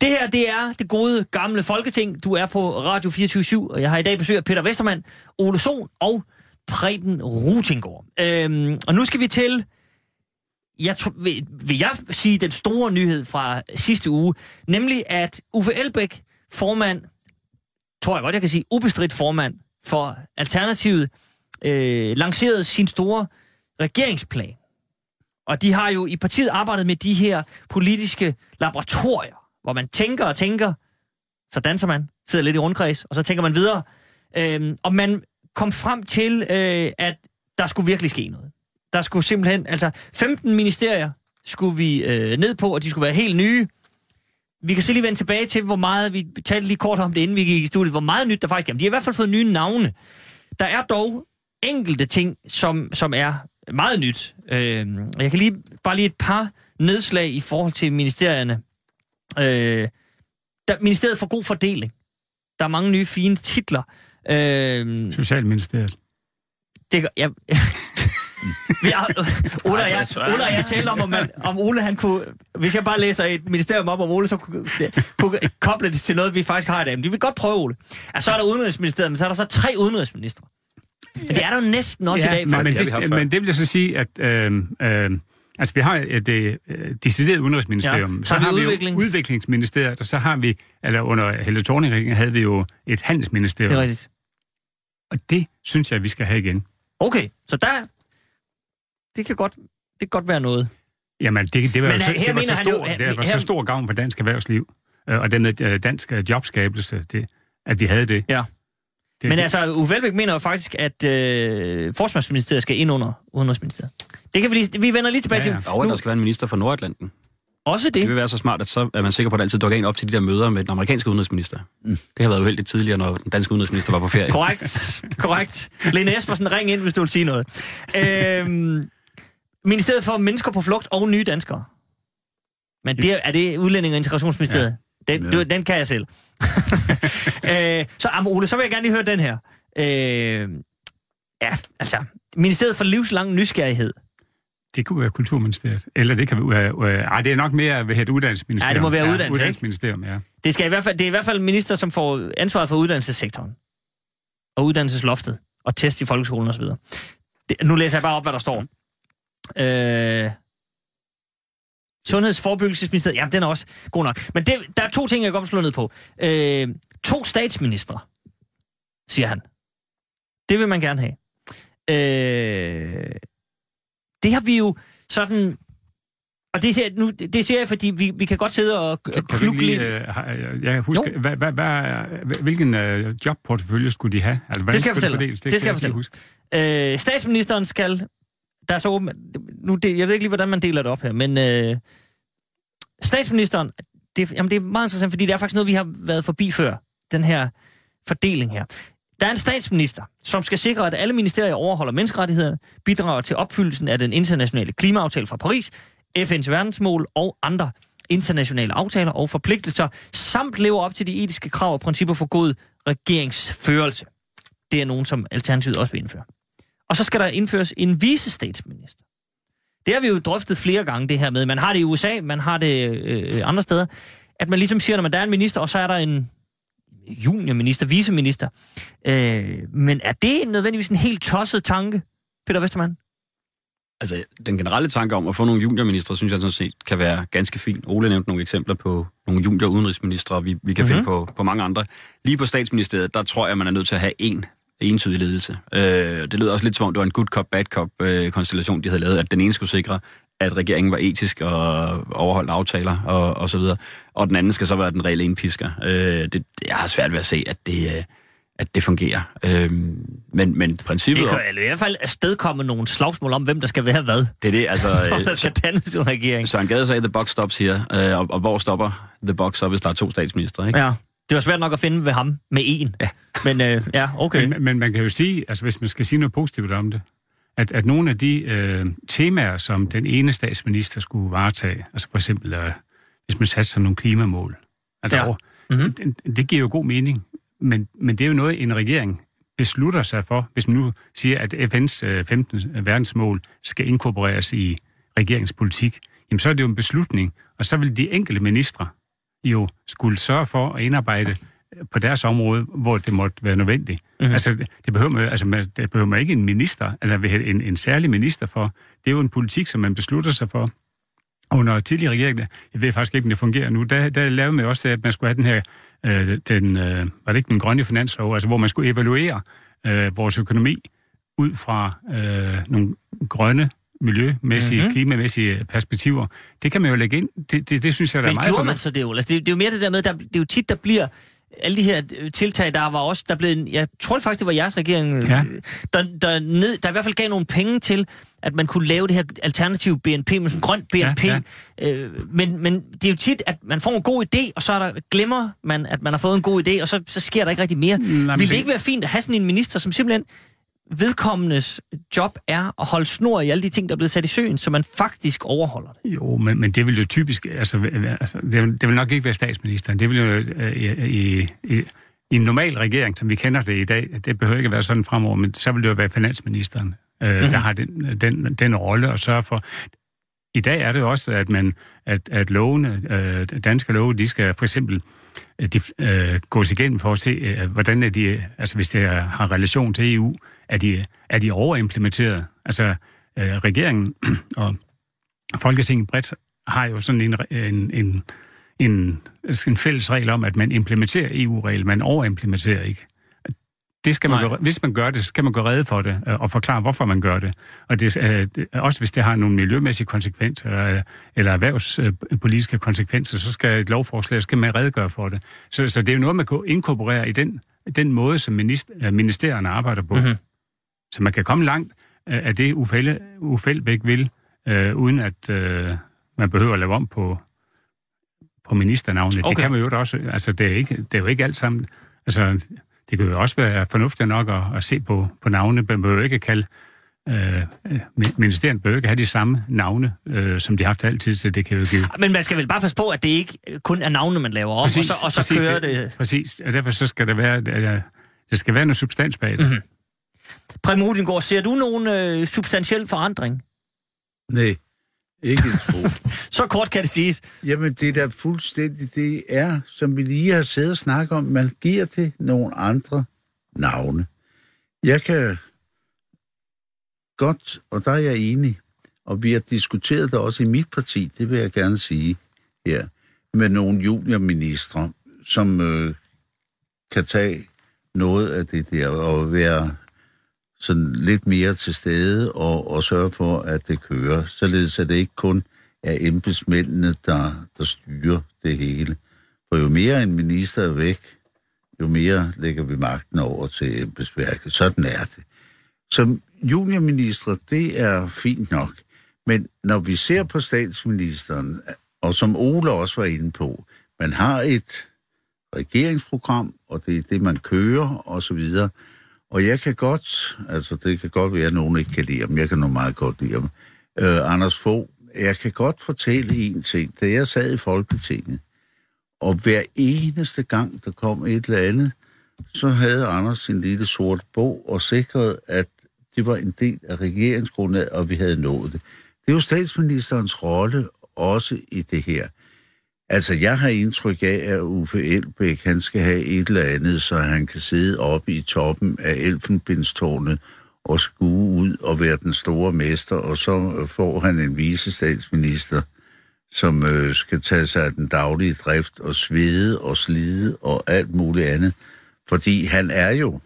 Det her, det er det gode, gamle Folketing. Du er på Radio 24 og jeg har i dag besøg af Peter Vestermann, Ole Sohn og Preben Rutingård. Øhm, og nu skal vi til, jeg tror, vil, vil jeg sige, den store nyhed fra sidste uge, nemlig at Uffe Elbæk, formand, tror jeg godt, jeg kan sige, ubestridt formand for Alternativet, øh, lancerede sin store regeringsplan. Og de har jo i partiet arbejdet med de her politiske laboratorier, hvor man tænker og tænker, så danser man, sidder lidt i rundkreds, og så tænker man videre. Øh, og man kom frem til, øh, at der skulle virkelig ske noget. Der skulle simpelthen, altså 15 ministerier skulle vi øh, ned på, og de skulle være helt nye. Vi kan så lige vende tilbage til, hvor meget, vi talte lige kort om det, inden vi gik i studiet, hvor meget nyt der faktisk er. De har i hvert fald fået nye navne. Der er dog enkelte ting, som, som er meget nyt. Øh, jeg kan lige bare lige et par nedslag i forhold til ministerierne. Øh, der, Ministeriet for god fordeling. Der er mange nye fine titler. Øh, Socialministeriet. Det jeg, *laughs* vi har, Ole, og jeg, Ole og jeg talte om, om, man, om Ole han kunne... Hvis jeg bare læser et ministerium op om Ole, så kunne, det, kunne koble det til noget, vi faktisk har i dag. Men de vil godt prøve, Ole. Altså, så er der udenrigsministeriet, men så er der så tre udenrigsministre. Men det er der jo næsten også i dag, men, men, faktisk. det vi det, men det vil jeg så sige, at øh, øh, altså, vi har et øh, decideret udenrigsministerium. Ja, så har vi vi jo udviklings- udviklingsministeriet, og så har vi, eller under Helle thorning havde vi jo et handelsministerium. Det er rigtigt. Og det synes jeg, vi skal have igen. Okay, så der... Det kan godt, det kan godt være noget. Jamen, det, det var, Men jo det var, så, han jo- stor, han- det var her- så stor gavn for dansk erhvervsliv, øh, og dermed øh, dansk øh, jobskabelse, det, at vi havde det. Ja. det Men det, altså, Uffe Elbæk mener jo faktisk, at øh, Forsvarsministeriet skal ind under Udenrigsministeriet. Det kan vi lige, vi vender lige tilbage Ja, ja. til. Og Nu, der skal være en minister for Nordatlanten. også Det det. vil være så smart, at så er man sikker på, at der altid dukker en op til de der møder med den amerikanske udenrigsminister. Mm. Det har været uheldigt tidligere, når den danske udenrigsminister var på ferie. Korrekt, korrekt. Lene Espersen, ring ind, hvis du vil sige noget. *laughs* Øhm, Ministeriet for Mennesker på Flugt og Nye Danskere. Men det, er det Udlænding- og Integrationsministeriet? Ja. Den, ja. den kan jeg selv. *laughs* øh, så Am Ole, så vil jeg gerne lige høre den her. Øh, ja, altså, Ministeriet for Livslang Nysgerrighed. det kunne være Kulturministeriet. Eller det kan være... Øh, ej, det er nok mere ved et uddannelsesministerium. Ja, det må være uddannelse, ja, ikke? uddannelsesministerium, ja. Det, skal i hvert fald, det er i hvert fald minister, som får ansvaret for uddannelsessektoren. Og uddannelsesloftet. Og test i folkeskolen osv. Det, nu læser jeg bare op, hvad der står. Øh, Sundhedsforebyggelsesministeriet, jamen den er også god nok. Men det, der er to ting, jeg godt vil slå ned på. Øh, to statsministre, siger han. Det vil man gerne have. Øh, det har vi jo sådan... Og det, siger- nu, det siger jeg, fordi vi, vi kan godt sidde og Kan, kan vi klukke lige, øh, øh, jeg husker, hvad, hvad, hvad, hvilken øh, jobportefølje skulle de have? Altså, Det skal jeg fortælle fordeles? Det skal jeg kan fortælle. huske. Øh, statsministeren skal... Der er så åben, nu, det, jeg ved ikke lige, hvordan man deler det op her, men øh, statsministeren... Det, jamen, det er meget interessant, fordi det er faktisk noget, vi har været forbi før. Den her fordeling her. Der er en statsminister, som skal sikre, at alle ministerier overholder menneskerettighederne, bidrager til opfyldelsen af den internationale klimaaftale fra Paris, FN's verdensmål og andre internationale aftaler og forpligtelser, samt lever op til de etiske krav og principper for god regeringsførelse. Det er nogen, som Alternativet også vil indføre. Og så skal der indføres en visestatsminister. Det har vi jo drøftet flere gange, det her med. Man har det i USA, man har det øh, andre steder. At man ligesom siger, når man der er en minister, og så er der en juniorminister, viceminister. Øh, men er det nødvendigvis en helt tosset tanke, Peter Vestermann? Altså, den generelle tanke om at få nogle juniorministre, synes jeg sådan set kan være ganske fint. Ole nævnte nogle eksempler på nogle junior udenrigsministre, og vi, vi kan mm-hmm. finde på, på mange andre. Lige på statsministeriet, der tror jeg, man er nødt til at have en entydig ledelse. Øh, det lød også lidt som om, det var en good cop, bad cop øh, konstellation, de havde lavet, at den ene skulle sikre, at regeringen var etisk og overholdt aftaler og, og så videre, og den anden skal så være den reelle indpisker. Øh, det, jeg har svært ved at se, at det, øh, at det fungerer. Øh, men, men princippet... Det kan jo i hvert fald afstedkomme nogle slagsmål om, hvem der skal være hvad. det er det, altså... *laughs* Øh, der skal dannes en regering. Søren Gade sagde, the box stops her, øh, og, og hvor stopper the box så, hvis der er to statsminister, ikke? Ja. Det var svært nok at finde ved ham med en. Ja. Men øh, ja, okay. Men, men man kan jo sige, altså hvis man skal sige noget positivt om det, at, at nogle af de øh, temaer, som den ene statsminister skulle varetage, altså for eksempel, øh, hvis man satte sig nogle klimamål, altså, Ja. ja. Mhm. det, det giver jo god mening, men, men det er jo noget, en regering beslutter sig for, hvis man nu siger, at FN's øh, 15. verdensmål skal inkorporeres i regeringspolitik, jamen så er det jo en beslutning, og så vil de enkelte ministre jo skulle sørge for at indarbejde på deres område, hvor det måtte være nødvendigt. Mhm. Mm-hmm. Altså, det, det, behøver man, altså, man, det behøver man ikke en minister, eller en, en særlig minister for. Det er jo en politik, som man beslutter sig for. Under tidligere regering, jeg ved faktisk ikke, om det fungerer nu, der, der lavede man også, at man skulle have den her, øh, den, øh, var det ikke den grønne finanslov, altså hvor man skulle evaluere øh, vores økonomi ud fra øh, nogle grønne miljømæssige, Mhm. mm-hmm. klimamæssige perspektiver. Det kan man jo lægge ind. Det, det, det synes jeg, der er Men meget gjorde man så det, Ole? Altså, det, det er jo mere det der med, der, det er jo tit, der bliver alle de her øh, tiltag, der var også, der blev, en- jeg tror det faktisk, det var jeres regering, Ja. ja. der, der, ned, der i hvert fald gav nogle penge til, at man kunne lave det her alternative BNP, med sådan grønt BNP. Ja, Øh, men, men det er jo tit, at man får en god idé, og så er der, glemmer man, at man har fået en god idé, og så, så sker der ikke rigtig mere. men Vil det- ikke være fint at have sådan en minister, som simpelthen vedkommendes job er at holde snor i alle de ting, der er blevet sat i søen, så man faktisk overholder det? Jo, men, men det vil jo typisk, altså, altså det, vil, det vil nok ikke være statsministeren. Det vil jo, øh, i, i, i en normal regering, som vi kender det i dag, det behøver ikke at være sådan fremover, men så vil det jo være finansministeren, øh, mm-hmm. der har den, den, den rolle at sørge for. I dag er det også, at, man, at, at lovene, øh, danske love, de skal for eksempel øh, de, øh, gås igennem for at se, øh, hvordan er de, altså hvis det er, har relation til EU, er de, er de overimplementeret? Altså øh, regeringen *clears throat* og Folketinget bredt har jo sådan en, en, en, en, en fælles regel om, at man implementerer EU-regler, man overimplementerer ikke. Det skal man gøre, hvis man gør det, så skal man gå redde for det øh, og forklare, hvorfor man gør det. Og det, øh, også hvis det har nogle miljømæssige konsekvenser eller, eller erhvervspolitiske konsekvenser, så skal et lovforslag, så skal man redegøre for det. Så, så det er jo noget, man kan inkorporere i den, den måde, som minister, ministerierne arbejder på. Mm-hmm. Så man kan komme langt øh, af det, Uffe, Uffe Elbæk vil, øh, uden at øh, man behøver at lave om på, på ministernavnet. Okay. Det kan man jo også. Altså, det er, ikke, det er jo ikke alt sammen... Altså, det kan jo også være fornuftigt nok at, at se på, på navne. Man behøver ikke kalde... Øh, ministeriet behøver ikke have de samme navne, øh, som de har haft altid, så det kan jo give... Men man skal vel bare passe på, at det ikke kun er navne, man laver om, præcis, og så, og så præcis, kører det... Præcis, og derfor så skal der være... Der skal være noget substans bag det. Mm-hmm. Preben Rudingård, ser du nogen øh, substantiel forandring? Nej, ikke en *laughs* så kort kan det siges. Jamen, det er da fuldstændig, det er, som vi lige har siddet og snakket om, man giver til nogle andre navne. Jeg kan godt, og der er jeg enig, og vi har diskuteret det også i mit parti, det vil jeg gerne sige her, med nogle juniorministre, som øh, kan tage noget af det der og være sådan lidt mere til stede og, og sørge for, at det kører, således at det ikke kun er embedsmændene, der, der styrer det hele. For jo mere en minister er væk, jo mere lægger vi magten over til embedsværket. Sådan er det. Som juniorminister, det er fint nok. Men når vi ser på statsministeren, og som Ole også var inde på, man har et regeringsprogram, og det er det, man kører, og så videre. Og jeg kan godt, altså det kan godt være, at nogen ikke kan lide ham. Jeg kan nu meget godt lide ham. Øh, Anders Fogh, jeg kan godt fortælle en ting. Da jeg sad i Folketinget, og hver eneste gang, der kom et eller andet, så havde Anders sin lille sorte bog og sikrede, at det var en del af regeringsgrundlaget, og vi havde nået det. Det er jo statsministerens rolle også i det her. Altså, jeg har indtryk af, at Uffe Elbæk, han skal have et eller andet, så han kan sidde oppe i toppen af Elfenbindstårnet og skue ud og være den store mester, og så får han en visestatsminister, som øh, skal tage sig af den daglige drift og svede og slide og alt muligt andet. Fordi han er jo,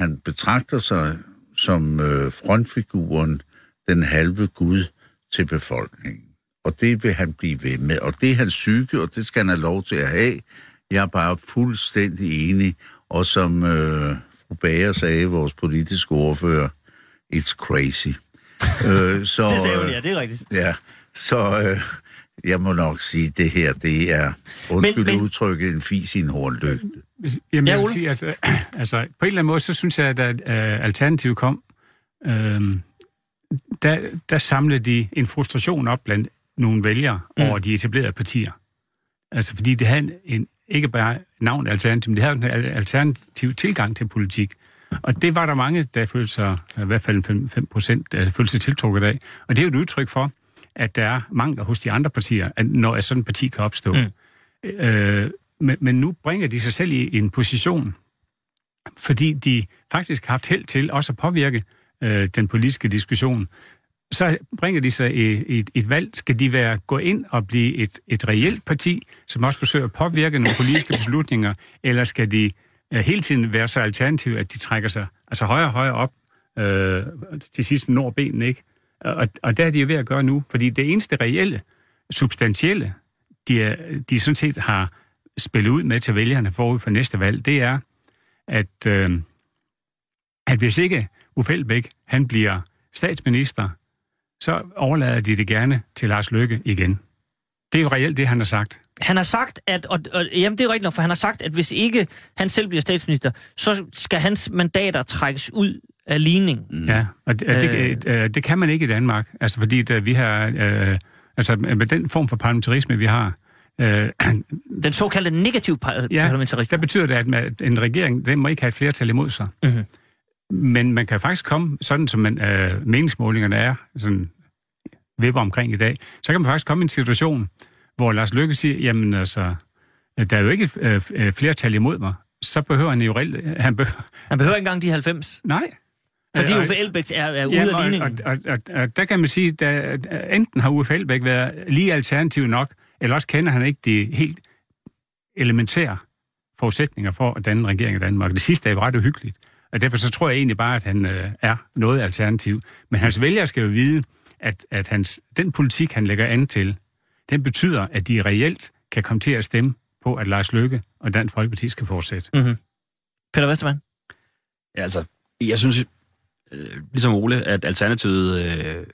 han betragter sig som øh, frontfiguren, den halve Gud til befolkningen og det vil han blive ved med. Og det er hans psyke, og det skal han have lov til at have. Jeg er bare fuldstændig enig. Og som øh, fru Bager sagde, vores politiske ordfører, it's crazy. *laughs* øh, så, det sagde hun, ja, det er rigtigt. Ja, så øh, jeg må nok sige, det her, det er, undskyld men, men, udtrykket, en fis i en hornlygte. Jamen, ja, jeg vil sige, altså, altså, på en eller anden måde, så synes jeg, at uh, Alternativ kom, øh, der, der samlede de en frustration op blandt nogle vælgere mm. over de etablerede partier. Altså, fordi det havde en, ikke bare navn alternativ, men det havde en alternativ tilgang til politik. Og det var der mange, der følte sig, i hvert fald 5, 5 procent, der følte sig tiltrukket af. Og det er jo et udtryk for, at der er mangler hos de andre partier, at når et sådan parti kan opstå. Mm. Øh, men, men nu bringer de sig selv i en position, fordi de faktisk har haft held til også at påvirke øh, den politiske diskussion så bringer de sig i et, et valg. Skal de være gå ind og blive et, et reelt parti, som også forsøger at påvirke nogle politiske beslutninger, eller skal de øh, hele tiden være så alternative, at de trækker sig altså højere og højere op, øh, til sidst når benene, ikke? Og, og der er de jo ved at gøre nu, fordi det eneste reelle, substantielle, de, er, de sådan set har spillet ud med til vælgerne forud for næste valg, det er, at, øh, at hvis ikke Uffe Elbæk, han bliver statsminister, så overlader de det gerne til Lars Løkke igen. Det er jo reelt det, han har sagt. Han har sagt, at, og, og jamen det er rigtigt nok, for han har sagt, at hvis ikke han selv bliver statsminister, så skal hans mandater trækkes ud af ligning. Mm. Ja, og det, øh, det, øh, det kan man ikke i Danmark, altså fordi da vi har, øh, altså med den form for parlamentarisme, vi har, Øh, *clears throat* Den såkaldte negativ par- Ja, parlamentarisme. der betyder det, at en regering den må ikke have et flertal imod sig. Mhm. Men man kan faktisk komme, sådan som man, øh, meningsmålingerne er, sådan vipper omkring i dag, så kan man faktisk komme i en situation, hvor Lars Løkke siger, jamen altså, der er jo ikke øh, øh, flertal imod mig. Så behøver han jo reelt... Han behøver, Han behøver ikke engang de 90. nej. Fordi Øh, Uffe Elbæk er, er ude Ja, af ligningen. og, og, og, og, og der kan man sige, at enten har Uffe Elbæk været lige alternativ nok, eller også kender han ikke de helt elementære forudsætninger for at danne en regering i Danmark. Det sidste er jo ret uhyggeligt, og derfor så tror jeg egentlig bare, at han øh, er noget alternativ. Men hans vælgere skal jo vide, at, at hans, den politik, han lægger an til, den betyder, at de reelt kan komme til at stemme på, at Lars Løkke og Dansk Folkeparti skal fortsætte. Mm-hmm. Peter Vestermann? Ja, altså, jeg synes, øh, ligesom Ole, at Alternativet øh,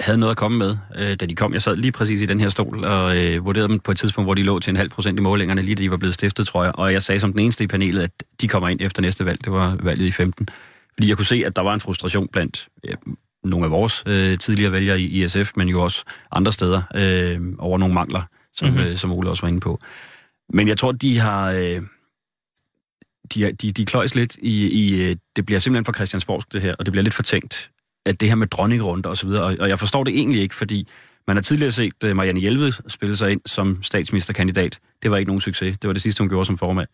havde noget at komme med, øh, da de kom. Jeg sad lige præcis i den her stol og øh, vurderede dem på et tidspunkt, hvor de lå til en halv procent i målingerne, lige da de var blevet stiftet, tror jeg. Og jeg sagde som den eneste i panelet, at de kommer ind efter næste valg. Det var valget i 15. Fordi jeg kunne se, at der var en frustration blandt ja, nogle af vores øh, tidligere vælgere i, i SF, men jo også andre steder øh, over nogle mangler, som, Mhm. mm-hmm. øh, som Ole også var inde på. Men jeg tror, de har... Øh, de, de, de kløjs lidt i, i... øh, Det bliver simpelthen for Christiansborg, det her, og det bliver lidt for tænkt, at det her med dronningerunder og så videre, og, og jeg forstår det egentlig ikke, fordi man har tidligere set øh, Marianne Hjelved spille sig ind som statsministerkandidat. Det var ikke nogen succes. Det var det sidste, hun gjorde som formand.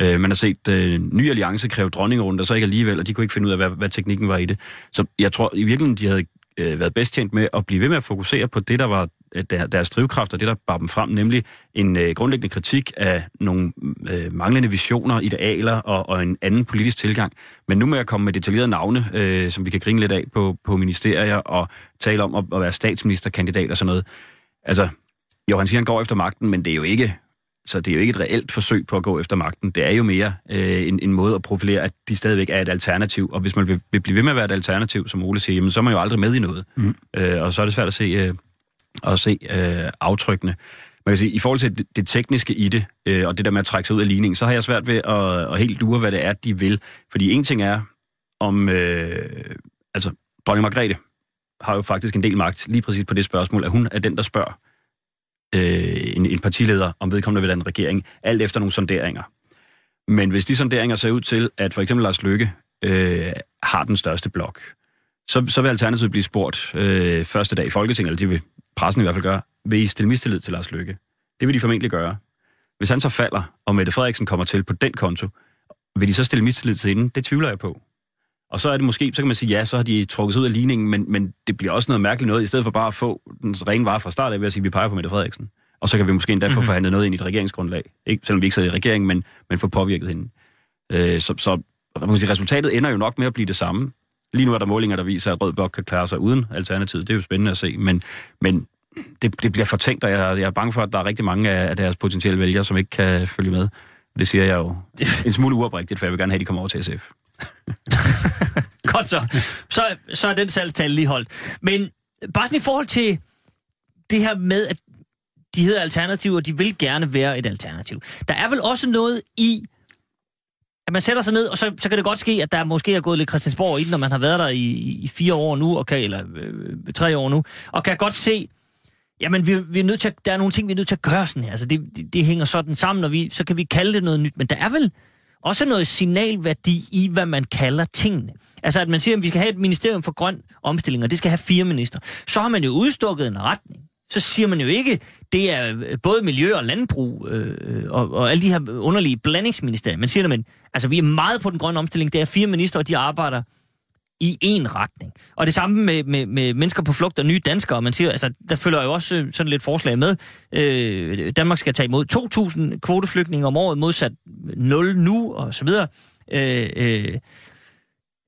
Øh, man har set øh, Ny Alliance kræve dronningerunder, så ikke alligevel, og de kunne ikke finde ud af, hvad, hvad teknikken var i det. Så jeg tror i virkeligheden, de havde øh, været bedst tjent med at blive ved med at fokusere på det, der var der, deres drivkraft, og det, der bar dem frem, nemlig en øh, grundlæggende kritik af nogle øh, manglende visioner, idealer og, og en anden politisk tilgang. Men nu med at komme med detaljerede navne, øh, som vi kan grine lidt af på, på ministerier, og tale om at, at være statsministerkandidat og sådan noget. Altså, jo, han siger, han går efter magten, men det er jo ikke så det er jo ikke et reelt forsøg på at gå efter magten. Det er jo mere øh, en, en måde at profilere, at de stadigvæk er et alternativ. Og hvis man vil, vil blive ved med at være et alternativ, som Ole siger, jamen, så er man jo aldrig med i noget. Mm. Øh, og så er det svært at se, øh, at se øh, aftrykkene. Man kan sige, i forhold til det, det tekniske i det, øh, og det der med at trække sig ud af ligningen, så har jeg svært ved at, at helt lure, hvad det er, de vil. Fordi en ting er, om... Øh, altså, dronning Margrethe har jo faktisk en del magt lige præcis på det spørgsmål, at hun er den, der spørger øh, en, en partileder, om vedkommende vil have en regering, alt efter nogle sonderinger. Men hvis de sonderinger ser ud til, at for eksempel Lars Løkke øh, har den største blok, så, så vil Alternativet blive spurgt øh, første dag i Folketinget, eller de vil pressen i hvert fald gøre, vil I stille mistillid til Lars Løkke? Det vil de formentlig gøre. Hvis han så falder, og Mette Frederiksen kommer til på den konto, vil de så stille mistillid til hende? Det tvivler jeg på. Og så er det måske, så kan man sige, ja, så har de trukket sig ud af ligningen, men, men det bliver også noget mærkeligt noget, i stedet for bare at få den rene vare fra start af, ved at sige, at vi peger på Mette Frederiksen. Og så kan vi måske endda få forhandlet noget ind i et regeringsgrundlag. Ikke, selvom vi ikke sidder i regeringen, men, men få påvirket hende. Øh, så så man kan sige, resultatet ender jo nok med at blive det samme. Lige nu er der målinger, der viser, at Rød Blok kan klare sig uden alternativet. Det er jo spændende at se, men, men det, det bliver for tænkt, og jeg, jeg er bange for, at der er rigtig mange af, af deres potentielle vælgere, som ikke kan følge med. Det siger jeg jo *laughs* en smule uoprigtigt, for jeg vil gerne have, at de kommer over til SF. *laughs* Godt så. så. Så er den salgstale lige holdt. Men bare sådan i forhold til det her med, at de hedder alternativer, og de vil gerne være et alternativ. Der er vel også noget i, at man sætter sig ned, og så, så kan det godt ske, at der måske er gået lidt Christiansborg i det, når man har været der i, i fire år nu, og kan, eller øh, tre år nu, og kan godt se, jamen vi, vi er nødt til at, der er nogle ting, vi er nødt til at gøre sådan her. Altså det, det, det hænger sådan sammen, og vi, så kan vi kalde det noget nyt. Men der er vel også noget signalværdi i, hvad man kalder tingene. Altså at man siger, at vi skal have et ministerium for grøn omstilling, og det skal have fire minister. Så har man jo udstukket en retning. Så siger man jo ikke, det er øh, både miljø og landbrug øh, og, og alle de her underlige blandingsministerier. Man siger, at altså, vi er meget på den grønne omstilling. Det er fire minister, og de arbejder i en retning. Og det samme med, med, med mennesker på flugt og nye danskere. Man siger, altså, der følger jo også øh, sådan lidt forslag med. Øh, Danmark skal tage imod 2.000 kvoteflygtninge om året, modsat 0 nu, og så videre. Øh, øh,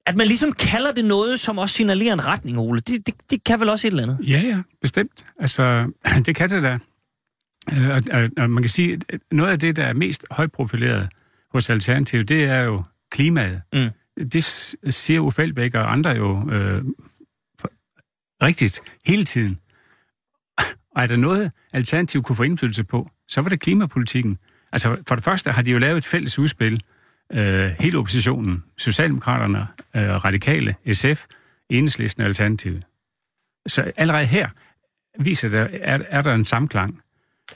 at man ligesom kalder det noget, som også signalerer en retning, Ole. Det, det, det kan vel også et eller andet? Ja, ja, bestemt. Altså, *clears throat* det kan det da. Øh, Og, og, og man kan sige, at noget af det, der er mest højprofileret hos Alternativ, det er jo klimaet. Mm. Det siger Uffe Elbæk og andre jo øh, for, rigtigt hele tiden. Og er der noget, Alternativ kunne få indflydelse på, så var det klimapolitikken. Altså, for det første har de jo lavet et fælles udspil, øh, hele oppositionen, Socialdemokraterne, øh, Radikale, SF, Enhedslisten og Alternativet. Så allerede her viser der, er, er der en samklang.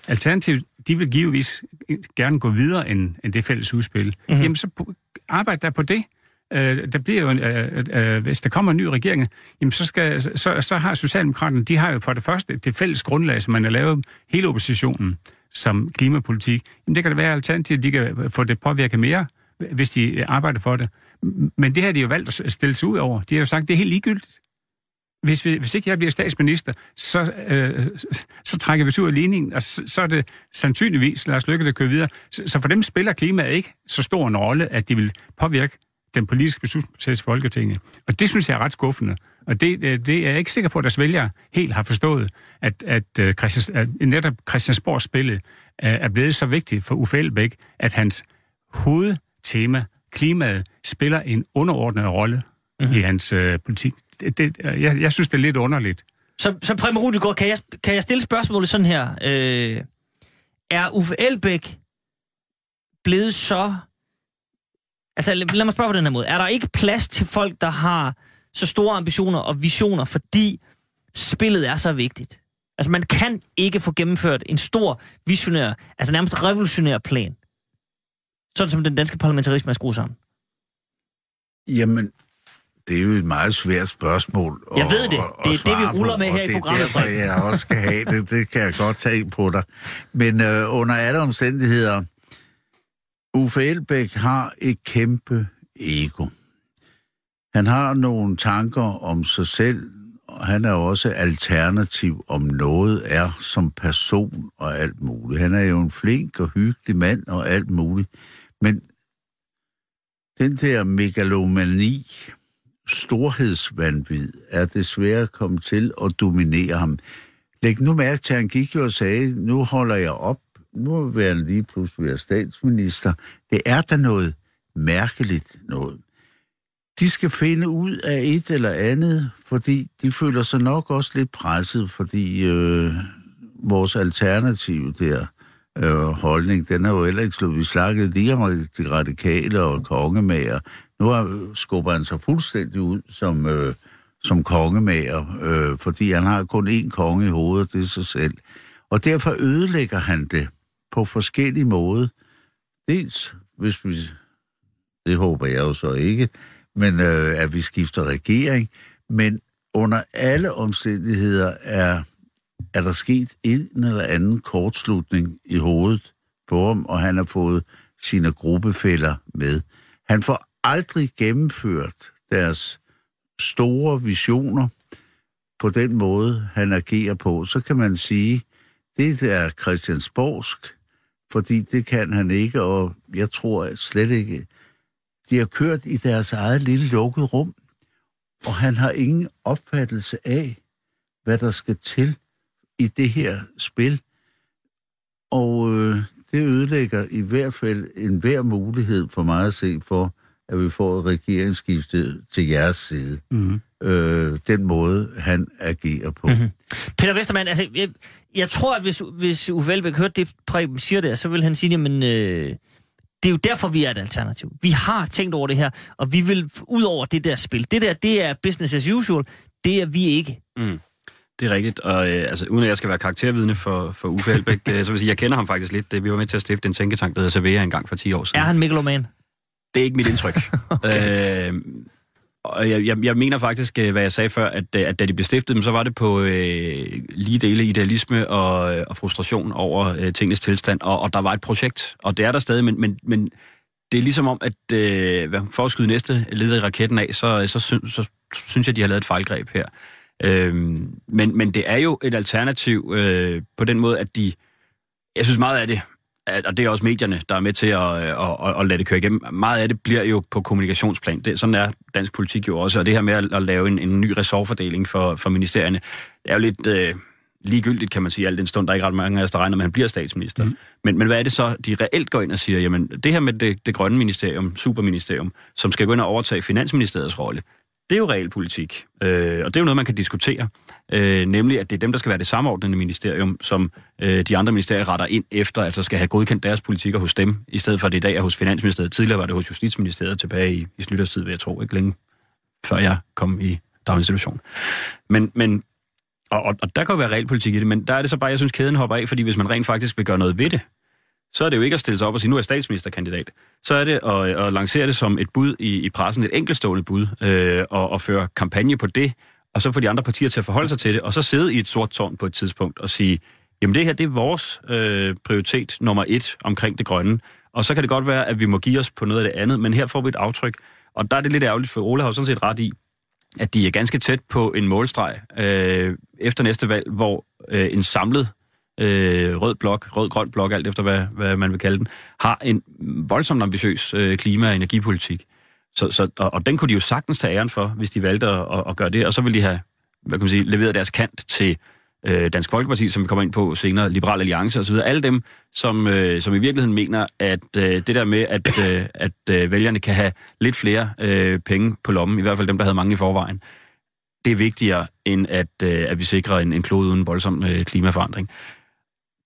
Alternativt, de vil givetvis gerne gå videre end, end det fælles udspil. Mm-hmm. Jamen, så arbejde der på det. Øh, der bliver jo, en, øh, øh, hvis der kommer en ny regering, jamen så, skal, så, så har Socialdemokraterne, de har jo for det første det fælles grundlag, som man har lavet hele oppositionen som klimapolitik. Jamen det kan da være alternativt, de kan få det påvirket mere, hvis de øh, arbejder for det. Men det har de jo valgt at stille sig ud over. De har jo sagt, at det er helt ligegyldigt. Hvis, vi, hvis ikke jeg bliver statsminister, så, øh, så trækker vi os ud af ligningen, og så, så er det sandsynligvis Lars Løkke, der kører videre. Så, så for dem spiller klimaet ikke så stor en rolle, at de vil påvirke den politiske beslutningsproces i Folketinget. Og det synes jeg er ret skuffende. Og det, øh, det er jeg ikke sikker på, at deres vælgere helt har forstået, at, at, øh, Christians, at netop Christiansborgs spillet er blevet så vigtigt for Uffe Elbæk, at hans hovedtema, klimaet, spiller en underordnet rolle mm-hmm. i hans øh, politik. Det, det, jeg, jeg synes, det er lidt underligt. Så, så Preben Rudegård, kan jeg, kan jeg stille spørgsmålet sådan her? Øh, er Uffe Elbæk blevet så... Altså, lad mig spørge på den her måde. Er der ikke plads til folk, der har så store ambitioner og visioner, fordi spillet er så vigtigt? Altså, man kan ikke få gennemført en stor, visionær, altså nærmest revolutionær plan. Sådan som den danske parlamentarisme er skruet sammen. Jamen, det er jo et meget svært spørgsmål. Jeg ved det. Det er det, vi ruller med her i programmet. Det er derfor, jeg også skal have det. Det kan jeg godt tage på dig. Men øh, under alle omstændigheder, Uffe Elbæk har et kæmpe ego. Han har nogle tanker om sig selv, og han er også alternativ om noget er som person og alt muligt. Han er jo en flink og hyggelig mand og alt muligt. Men den der megalomani, storhedsvandvid er desværre kommet til at dominere ham. Læg nu mærke til, at han gik jo og sagde, nu holder jeg op, nu vil han lige pludselig være statsminister. Det er da noget mærkeligt noget. De skal finde ud af et eller andet, fordi de føler sig nok også lidt presset, fordi øh, vores alternativ der, øh, holdning, den er jo heller ikke slået. Vi snakkede lige om de radikale og kongemager. Nu har, skubber han sig fuldstændig ud som, øh, som kongemager, øh, fordi han har kun én konge i hovedet, det er sig selv. Og derfor ødelægger han det på forskellige måder. Dels, hvis vi, det håber jeg jo så ikke, men øh, at vi skifter regering, men under alle omstændigheder er, er der sket en eller anden kortslutning i hovedet på ham, og han har fået sine gruppefælder med. Han får aldrig gennemført deres store visioner på den måde, han agerer på, så kan man sige, det er Christiansborgsk, fordi det kan han ikke, og jeg tror slet ikke, de har kørt i deres eget lille lukkede rum, og han har ingen opfattelse af, hvad der skal til i det her spil. Og øh, det ødelægger i hvert fald en hver mulighed for mig at se for, at vi får et regeringsskifte til jeres side. Mm. Øh, den måde, han agerer på. Mm-hmm. Peter Vestermann, altså, jeg, jeg tror, at hvis, hvis Uffe Elbæk hørte det, Preben siger der, så vil han sige, jamen, øh, det er jo derfor, vi er et alternativ. Vi har tænkt over det her, og vi vil ud over det der spil. Det der, det er business as usual. Det er vi ikke. Mm. Det er rigtigt, og øh, altså, uden at jeg skal være karaktervidne for, for Uffe Elbæk, øh, så vil jeg sige, jeg kender ham faktisk lidt. Det, vi var med til at stifte en tænketank, der hedder Servera en gang for 10 år siden. Er han megaloman? Det er ikke mit indtryk. *laughs* okay. øh, og jeg, jeg, jeg mener faktisk, øh, hvad jeg sagde før, at, øh, at da de blev stiftet, så var det på øh, lige dele idealisme og, og frustration over øh, tingens tilstand, og, og der var et projekt, og det er der stadig, men, men, men det er ligesom om, at øh, for at skyde næste led i raketten af, så, så, så, så synes jeg, de har lavet et fejlgreb her. Øh, men, men det er jo et alternativ øh, på den måde, at de... Jeg synes meget af det, at, og det er også medierne, der er med til at, at, at, at lade det køre igennem. Meget af det bliver jo på kommunikationsplan. Det, sådan er dansk politik jo også, og det her med at, at lave en, en ny ressortfordeling for, for ministerierne, det er jo lidt... Øh, ligegyldigt, kan man sige, alt den stund, der er ikke ret mange af os, der regner med, at han bliver statsminister. Mm. Men, men hvad er det så, de reelt går ind og siger, jamen det her med det, det grønne ministerium, superministerium, som skal gå ind og overtage finansministeriets rolle, det er jo realpolitik, øh, og det er jo noget, man kan diskutere. Øh, nemlig, at det er dem, der skal være det samordnende ministerium, som øh, de andre ministerier retter ind efter, altså skal have godkendt deres politikker hos dem, i stedet for at det i dag er hos Finansministeriet. Tidligere var det hos Justitsministeriet tilbage i, i slytterstid, vil jeg tro, ikke længe før jeg kom i daginstitution. Men, men og, og, og der kan jo være realpolitik i det, men der er det så bare, jeg synes, kæden hopper af, fordi hvis man rent faktisk vil gøre noget ved det, så er det jo ikke at stille sig op og sige, nu er jeg statsministerkandidat. Så er det at, at lancere det som et bud i, i pressen, et enkeltstående bud, øh, og, og føre kampagne på det, og så få de andre partier til at forholde sig til det, og så sidde i et sort tårn på et tidspunkt og sige, jamen det her, det er vores øh, prioritet nummer et omkring det grønne, og så kan det godt være, at vi må give os på noget af det andet, men her får vi et aftryk, og der er det lidt ærgerligt, for Ole har jo sådan set ret i, at de er ganske tæt på en målstreg øh, efter næste valg, hvor øh, en samlet øh, rød blok, rød-grøn blok, alt efter hvad, hvad man vil kalde den, har en voldsomt ambitiøs øh, klima- og energipolitik. Så, så, og, og den kunne de jo sagtens tage æren for, hvis de valgte at, at, at gøre det, og så ville de have hvad kan man sige, leveret deres kant til øh, Dansk Folkeparti, som vi kommer ind på senere, Liberal Alliance osv., alle dem, som, øh, som i virkeligheden mener, at øh, det der med, at, øh, at øh, vælgerne kan have lidt flere øh, penge på lommen, i hvert fald dem, der havde mange i forvejen, det er vigtigere, end at, øh, at vi sikrer en, en klode uden voldsom øh, klimaforandring.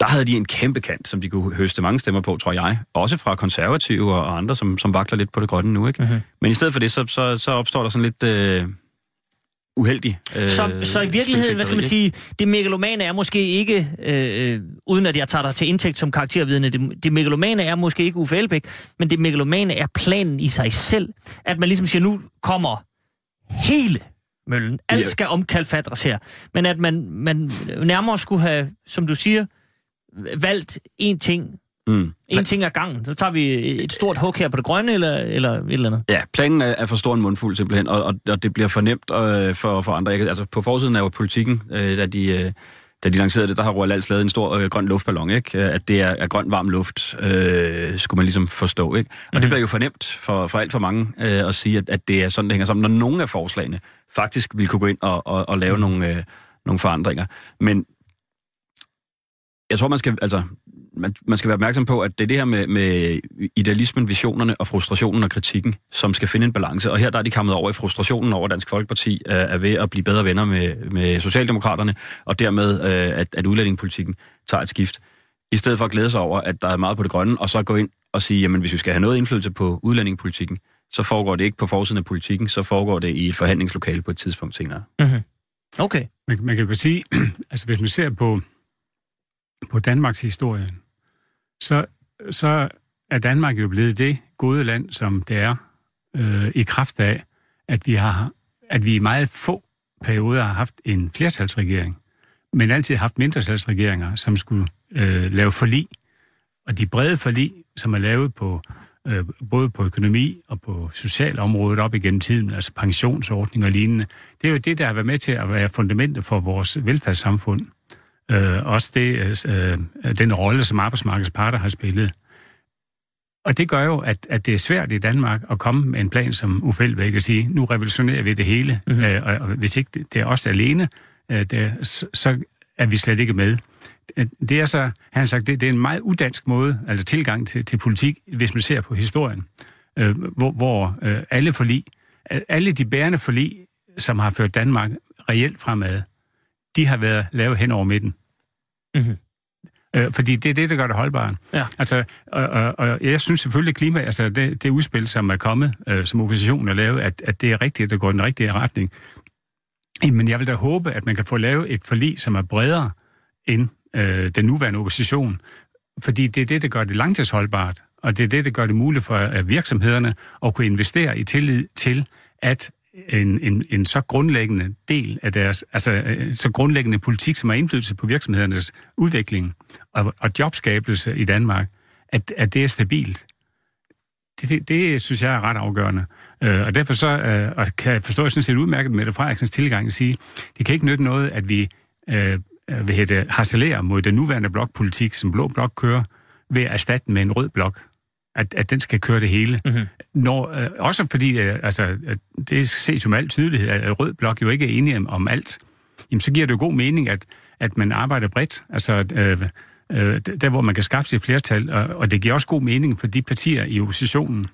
Der havde de en kæmpe kant, som de kunne høste mange stemmer på, tror jeg. Også fra konservative og andre, som, som vakler lidt på det grønne nu. Ikke? Mhm. Men i stedet for det, så, så, så opstår der sådan lidt... Øh, uheldig. Øh, Så, så i virkeligheden, hvad skal man sige, det megalomane er måske ikke, øh, øh, uden at jeg tager dig til indtægt som karaktervidende, det, det megalomane er måske ikke Uffe Elbæk, men det megalomane er planen i sig selv. At man ligesom siger, nu kommer hele møllen. Alt skal omkalfatres her. Men at man, man nærmere skulle have, som du siger, valgt én ting, Mm. en ting ad gangen. Så tager vi et stort hug her på det grønne, eller, eller et eller andet. Ja, planen er, for stor en mundfuld simpelthen, og, og, og det bliver for nemt øh, for, for andre. Altså på forsiden af jo politikken, øh, da, de, øh, da de lancerede det, der har Roald Als lavet en stor øh, grøn luftballon, ikke? Øh, At det er, er grøn varm luft, øh, skulle man ligesom forstå, ikke? Og mm-hmm. det bliver jo for nemt for, for alt for mange øh, at sige, at, at det er sådan, det hænger sammen, når nogle af forslagene faktisk vil kunne gå ind og, og, og lave nogle, øh, nogle forandringer. Men jeg tror, man skal, altså, man, man skal være opmærksom på, at det er det her med, med idealismen, visionerne og frustrationen og kritikken, som skal finde en balance. Og her der er de kommet over i frustrationen over, at Dansk Folkeparti er, er ved at blive bedre venner med, med Socialdemokraterne, og dermed, øh, at, at udlændingepolitikken tager et skift. I stedet for at glæde sig over, at der er meget på det grønne, og så gå ind og sige, jamen hvis vi skal have noget indflydelse på udlændingepolitikken, så foregår det ikke på forsiden af politikken, så foregår det i et forhandlingslokale på et tidspunkt senere. Okay. Man, man kan jo sige, *clears throat* altså hvis man ser på, på Danmarks historie, så, så er Danmark jo blevet det gode land, som det er, øh, i kraft af, at vi, har, at vi i meget få perioder har haft en flertalsregering, men altid haft mindretalsregeringer, som skulle øh, lave forlig. Og de brede forlig, som er lavet på øh, både på økonomi og på socialområdet op igennem tiden, altså pensionsordning og lignende, det er jo det, der har været med til at være fundamentet for vores velfærdssamfund. Øh, også det, øh, den rolle, som arbejdsmarkedets parter har spillet. Og det gør jo, at, at det er svært i Danmark at komme med en plan som Uffe Elbæk og sige, nu revolutionerer vi det hele, Mhm. mm-hmm. øh, og, og hvis ikke det, er os alene, øh, det, så, så er vi slet ikke med. Øh, Det er så, han sagt, det, det er en meget udansk måde, altså tilgang til, til politik, hvis man ser på historien, øh, hvor, hvor øh, alle forlig, alle de bærende forlig, som har ført Danmark reelt fremad, de har været lavet hen over midten. Mhm. Øh, fordi det er det, der gør det holdbart. Ja. Altså, og, og, og jeg synes selvfølgelig, klima, altså det, det udspil, som er kommet, øh, som oppositionen har lavet, at, at det er rigtigt, at det går i den rigtige retning. Men jeg vil da håbe, at man kan få lavet et forlig, som er bredere end øh, den nuværende opposition. Fordi det er det, der gør det langtidsholdbart, og det er det, der gør det muligt for øh, virksomhederne at kunne investere i tillid til, at en, en, en så grundlæggende del af deres, altså øh, så grundlæggende politik, som har indflydelse på virksomhedernes udvikling og, og jobskabelse i Danmark, at, at det er stabilt. Det, det, det synes jeg er ret afgørende. Øh, og derfor så, øh, og kan jeg forstå sådan set udmærket med Mette Frederiksens tilgang at sige, det kan ikke nytte noget, at vi øh, vil hedder harcelerer mod den nuværende blokpolitik, som Blå Blok kører, ved at erstatte den med en rød blok. At, at den skal køre det hele. Mhm. Når, øh, også fordi, øh, altså, det ses jo med al tydelighed, at, rød blok jo ikke er enige om, om alt. Jamen, så giver det jo god mening, at, at man arbejder bredt. Altså, øh, øh, der hvor man kan skaffe sig et flertal, og, og det giver også god mening for de partier i oppositionen,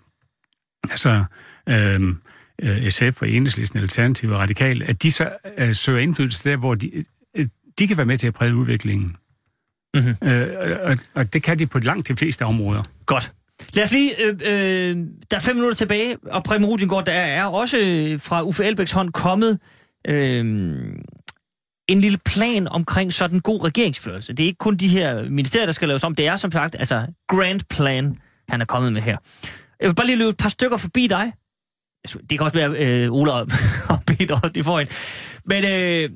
altså øh, øh, SF og Enhedslisten, Alternativ og Radikal, at de så øh, søger indflydelse der, hvor de, øh, de kan være med til at præge udviklingen. Mhm. Øh, og, og det kan de på langt de fleste områder. Godt. Lad os lige, øh, øh, der er fem minutter tilbage, og Preben Rudingård, der er også øh, fra Uffe Elbæks hånd kommet øh, en lille plan omkring sådan god regeringsførelse. Det er ikke kun de her ministerier, der skal laves om. Det er som sagt altså grand plan, han er kommet med her. Jeg vil bare lige løbe et par stykker forbi dig. Altså, det kan også være øh, Ola og *laughs* og Peter også i. Men øh,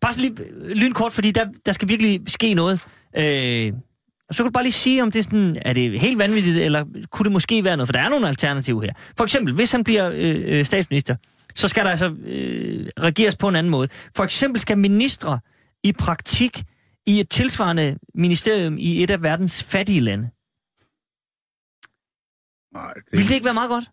bare så lige øh, lynkort, fordi der, der skal virkelig ske noget. Øh, og så kan du bare lige sige, om det er, sådan, er det helt vanvittigt, eller kunne det måske være noget? For der er nogle alternativer her. For eksempel, hvis han bliver øh, øh, statsminister, så skal der altså øh, regeres på en anden måde. For eksempel skal ministre i praktik i et tilsvarende ministerium i et af verdens fattige lande. Nej, det, Vil det ikke være meget godt?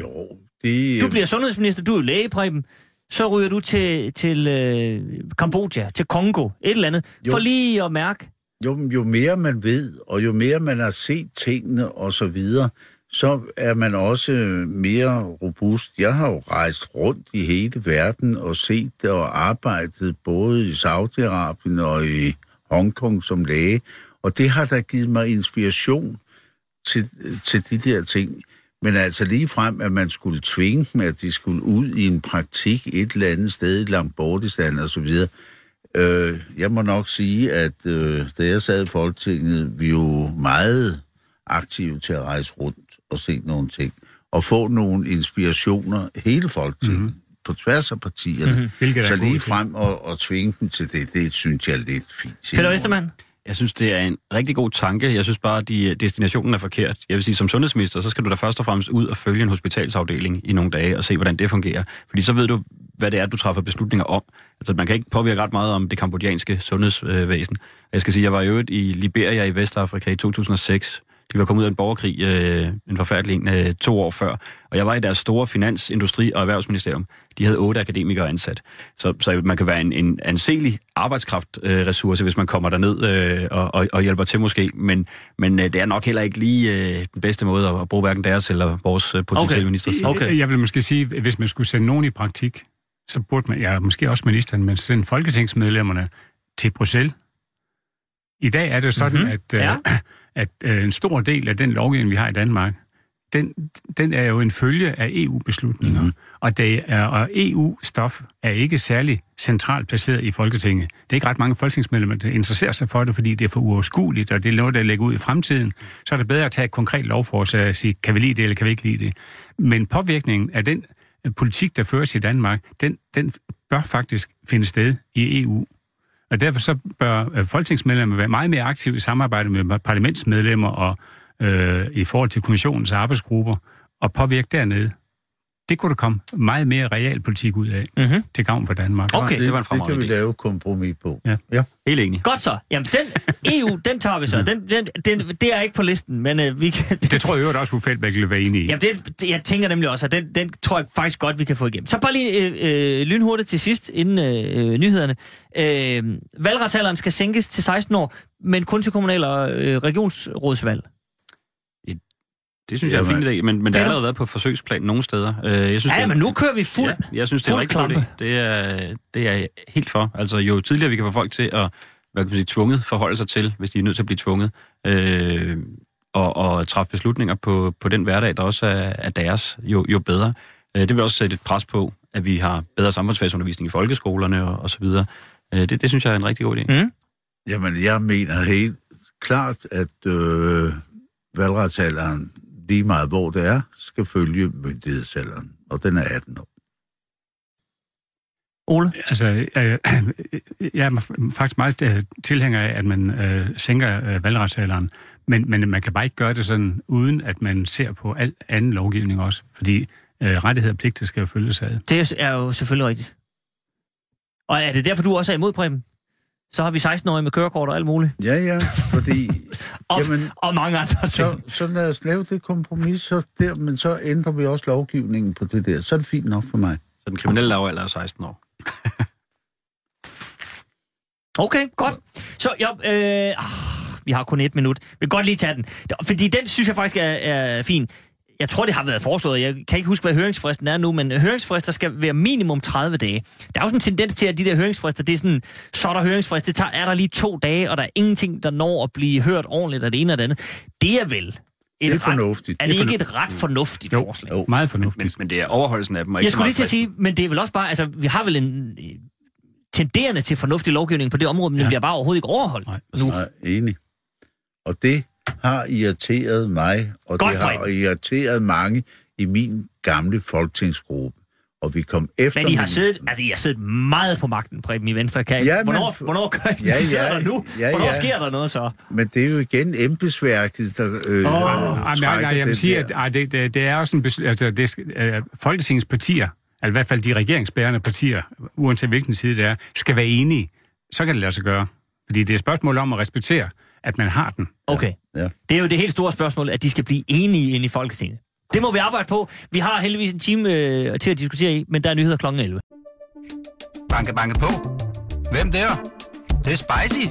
Jo, det... Du bliver sundhedsminister, du er jo læge, Preben. Så ryger du til, til øh, Kambodja, til Kongo, et eller andet, Jo. for lige at mærke. Jo, jo mere man ved, og jo mere man har set tingene og så videre, så er man også mere robust. Jeg har jo rejst rundt i hele verden og set det og arbejdet både i Saudi-Arabien og i Hongkong som læge, og det har da givet mig inspiration til, til de der ting. Men altså lige frem, at man skulle tvinge dem, at de skulle ud i en praktik et eller andet sted i Langbortistan og så videre, Øh, jeg må nok sige, at øh, da jeg sad i Folketinget, vi er jo meget aktive til at rejse rundt og se nogle ting, og få nogle inspirationer hele Folketinget, mm-hmm. på tværs af partierne. Mm-hmm. Så lige frem og, og tvinge dem til det, det synes jeg er lidt fint. Peter Vestermann? Jeg synes, det er en rigtig god tanke. Jeg synes bare, at de, øh, destinationen er forkert. Jeg vil sige, som sundhedsminister, så skal du da først og fremmest ud og følge en hospitalsafdeling i nogle dage og se, hvordan det fungerer. Fordi så ved du, hvad det er, du træffer beslutninger om. Altså, man kan ikke påvirke ret meget om det kambodjanske sundhedsvæsen. Øh, jeg skal sige, jeg var i øvrigt i Liberia i Vestafrika i 2006. De var kommet ud af en borgerkrig, øh, en forfærdelig en, øh, to år før. Og jeg var i deres store finans-, industri- og erhvervsministerium. De havde otte akademikere ansat. Så, så man kan være en, en anselig arbejdskraftressource, øh, ressource, hvis man kommer derned øh, og, og, og hjælper til måske. Men, men øh, det er nok heller ikke lige øh, den bedste måde at, at bruge hverken deres eller vores øh, potentielle Okay. ministers tid. Okay. Jeg vil måske sige, at hvis man skulle sende nogen i praktik, så burde man, ja, måske også ministeren, men sende folketingsmedlemmerne til Bruxelles. I dag er det jo sådan, Mhm. mm-hmm. at, Ja. ja. *clears throat* at øh, en stor del af den lovgivning, vi har i Danmark, den, den er jo en følge af EU-beslutninger. Mm-hmm. Og, det er, og EU-stof er ikke særlig centralt placeret i Folketinget. Det er ikke ret mange folketingsmedlemmer, der interesserer sig for det, fordi det er for uoverskueligt, og det er noget, der lægger ud i fremtiden. Så er det bedre at tage et konkret lovforslag og sige, kan vi lide det, eller kan vi ikke lide det. Men påvirkningen af den øh, politik, der føres i Danmark, den, den bør faktisk finde sted i EU. Og derfor så bør øh, folketingsmedlemmer være meget mere aktive i samarbejde med parlamentsmedlemmer og øh, i forhold til kommissionens arbejdsgrupper og påvirke dernede. Det kunne der komme meget mere realpolitik ud af Mhm. til gavn for Danmark. Okay. det var en det fremragende kan vi idé. lave et kompromis på. Ja. ja. Helt enig. Godt så. Jamen, den EU, den tager vi så. Den, den, den, det er ikke på listen, men øh, vi kan... Det tror jeg øvrigt også, at Feldbæk vil være enig i. Jamen, det, det, jeg tænker nemlig også, at den, den tror jeg faktisk godt, vi kan få igennem. Så bare lige øh, øh, lynhurtigt til sidst, inden øh, øh, nyhederne. Øh, valgretsalderen skal sænkes til 16 år, men kun til kommunal- og øh, regionsrådsvalg. Det synes jeg er en fin idé, men, men der har allerede været på forsøgsplan nogle steder. Øh, jeg synes, Ja, det er- men nu kører vi fuld. Ja, jeg synes, det er rigtig god idé. klampe. Det er, det er jeg helt for. Altså, jo tidligere vi kan få folk til at hvad kan man sige, tvunget forholde sig til, hvis de er nødt til at blive tvunget, øh, og, og træffe beslutninger på, på den hverdag, der også er, er deres, jo, jo bedre. Øh, det vil også sætte et pres på, at vi har bedre samfundsfagsundervisning i folkeskolerne og, og så videre. Øh, det, det synes jeg er en rigtig god idé. Mm. Jamen, jeg mener helt klart, at øh, valgretsalderen, lige meget hvor det er, skal følge myndighedsalderen, og den er 18 år. Ole? Altså, øh, jeg er faktisk meget øh, tilhænger af, at man øh, sænker øh, valgretsalderen, men, men man kan bare ikke gøre det sådan, uden at man ser på al anden lovgivning også, fordi øh, rettigheder og pligter skal jo følges ad. Det er jo selvfølgelig rigtigt. Og er det derfor, du også er imod, Preben? Så har vi 16-årige med kørekort og alt muligt. Ja, ja, fordi... Og, Jamen, og mange andre ting. så, så lad os lave det kompromis, så der, men så ændrer vi også lovgivningen på det der. Så er det fint nok for mig. Så den kriminelle lavalder er 16 år. *laughs* Okay, godt. Så jeg, øh, ah, vi har kun et minut. Vi kan godt lige tage den. Fordi den synes jeg faktisk er, er fin. Jeg tror, det har været foreslået. Jeg kan ikke huske, hvad høringsfristen er nu, men høringsfrister skal være minimum 30 dage. Der er jo sådan en tendens til, at de der høringsfrister, det er sådan, så er der høringsfrist, det tager, er der lige to dage, og der er ingenting, der når at blive hørt ordentligt af det ene og det andet. Det er vel et Det er ret, fornuftigt. er det ikke et ret fornuftigt Jo. forslag? Jo. Meget Men, fornuftigt. men det er overholdelsen af dem. Og ikke Jeg skulle lige til at sige, men det er vel også bare, altså, vi har vel en... tenderende til fornuftig lovgivning på det område, men. Ja. den bliver bare overhovedet ikke overholdt. Nej. Nu. Jeg er enig. Og det har irriteret mig, og Godt, det har Preben. irriteret mange i min gamle folketingsgruppe. Og vi kom efter Men I har, siddet, altså, I har siddet meget på magten, Preben, i Venstre. Kan I, Ja, men- hvornår, hvornår gør I, Ja, *laughs* ja, der nu? Ja, hvornår ja. sker der noget så? Men det er jo igen embedsværket, der øh, oh, nej, nej, jeg vil sige, at ej, det, det, det er også en besl- altså, det, øh, Folketingets partier, altså i hvert fald de regeringsbærende partier, uanset hvilken side det er, skal være enige. Så kan det lade sig gøre. Fordi det er et spørgsmål om at respektere, at man har den. Okay. Ja. Det er jo det helt store spørgsmål, at de skal blive enige ind i Folketinget. Det må vi arbejde på. Vi har heldigvis en time øh, til at diskutere i, men der er nyheder kl. 11. Banke, banke på. Hvem der? Det, det er spicy.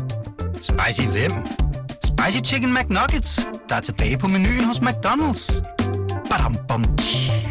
Spicy hvem? Spicy Chicken McNuggets, der er tilbage på menuen hos McDonald's. Badum, bom, tji.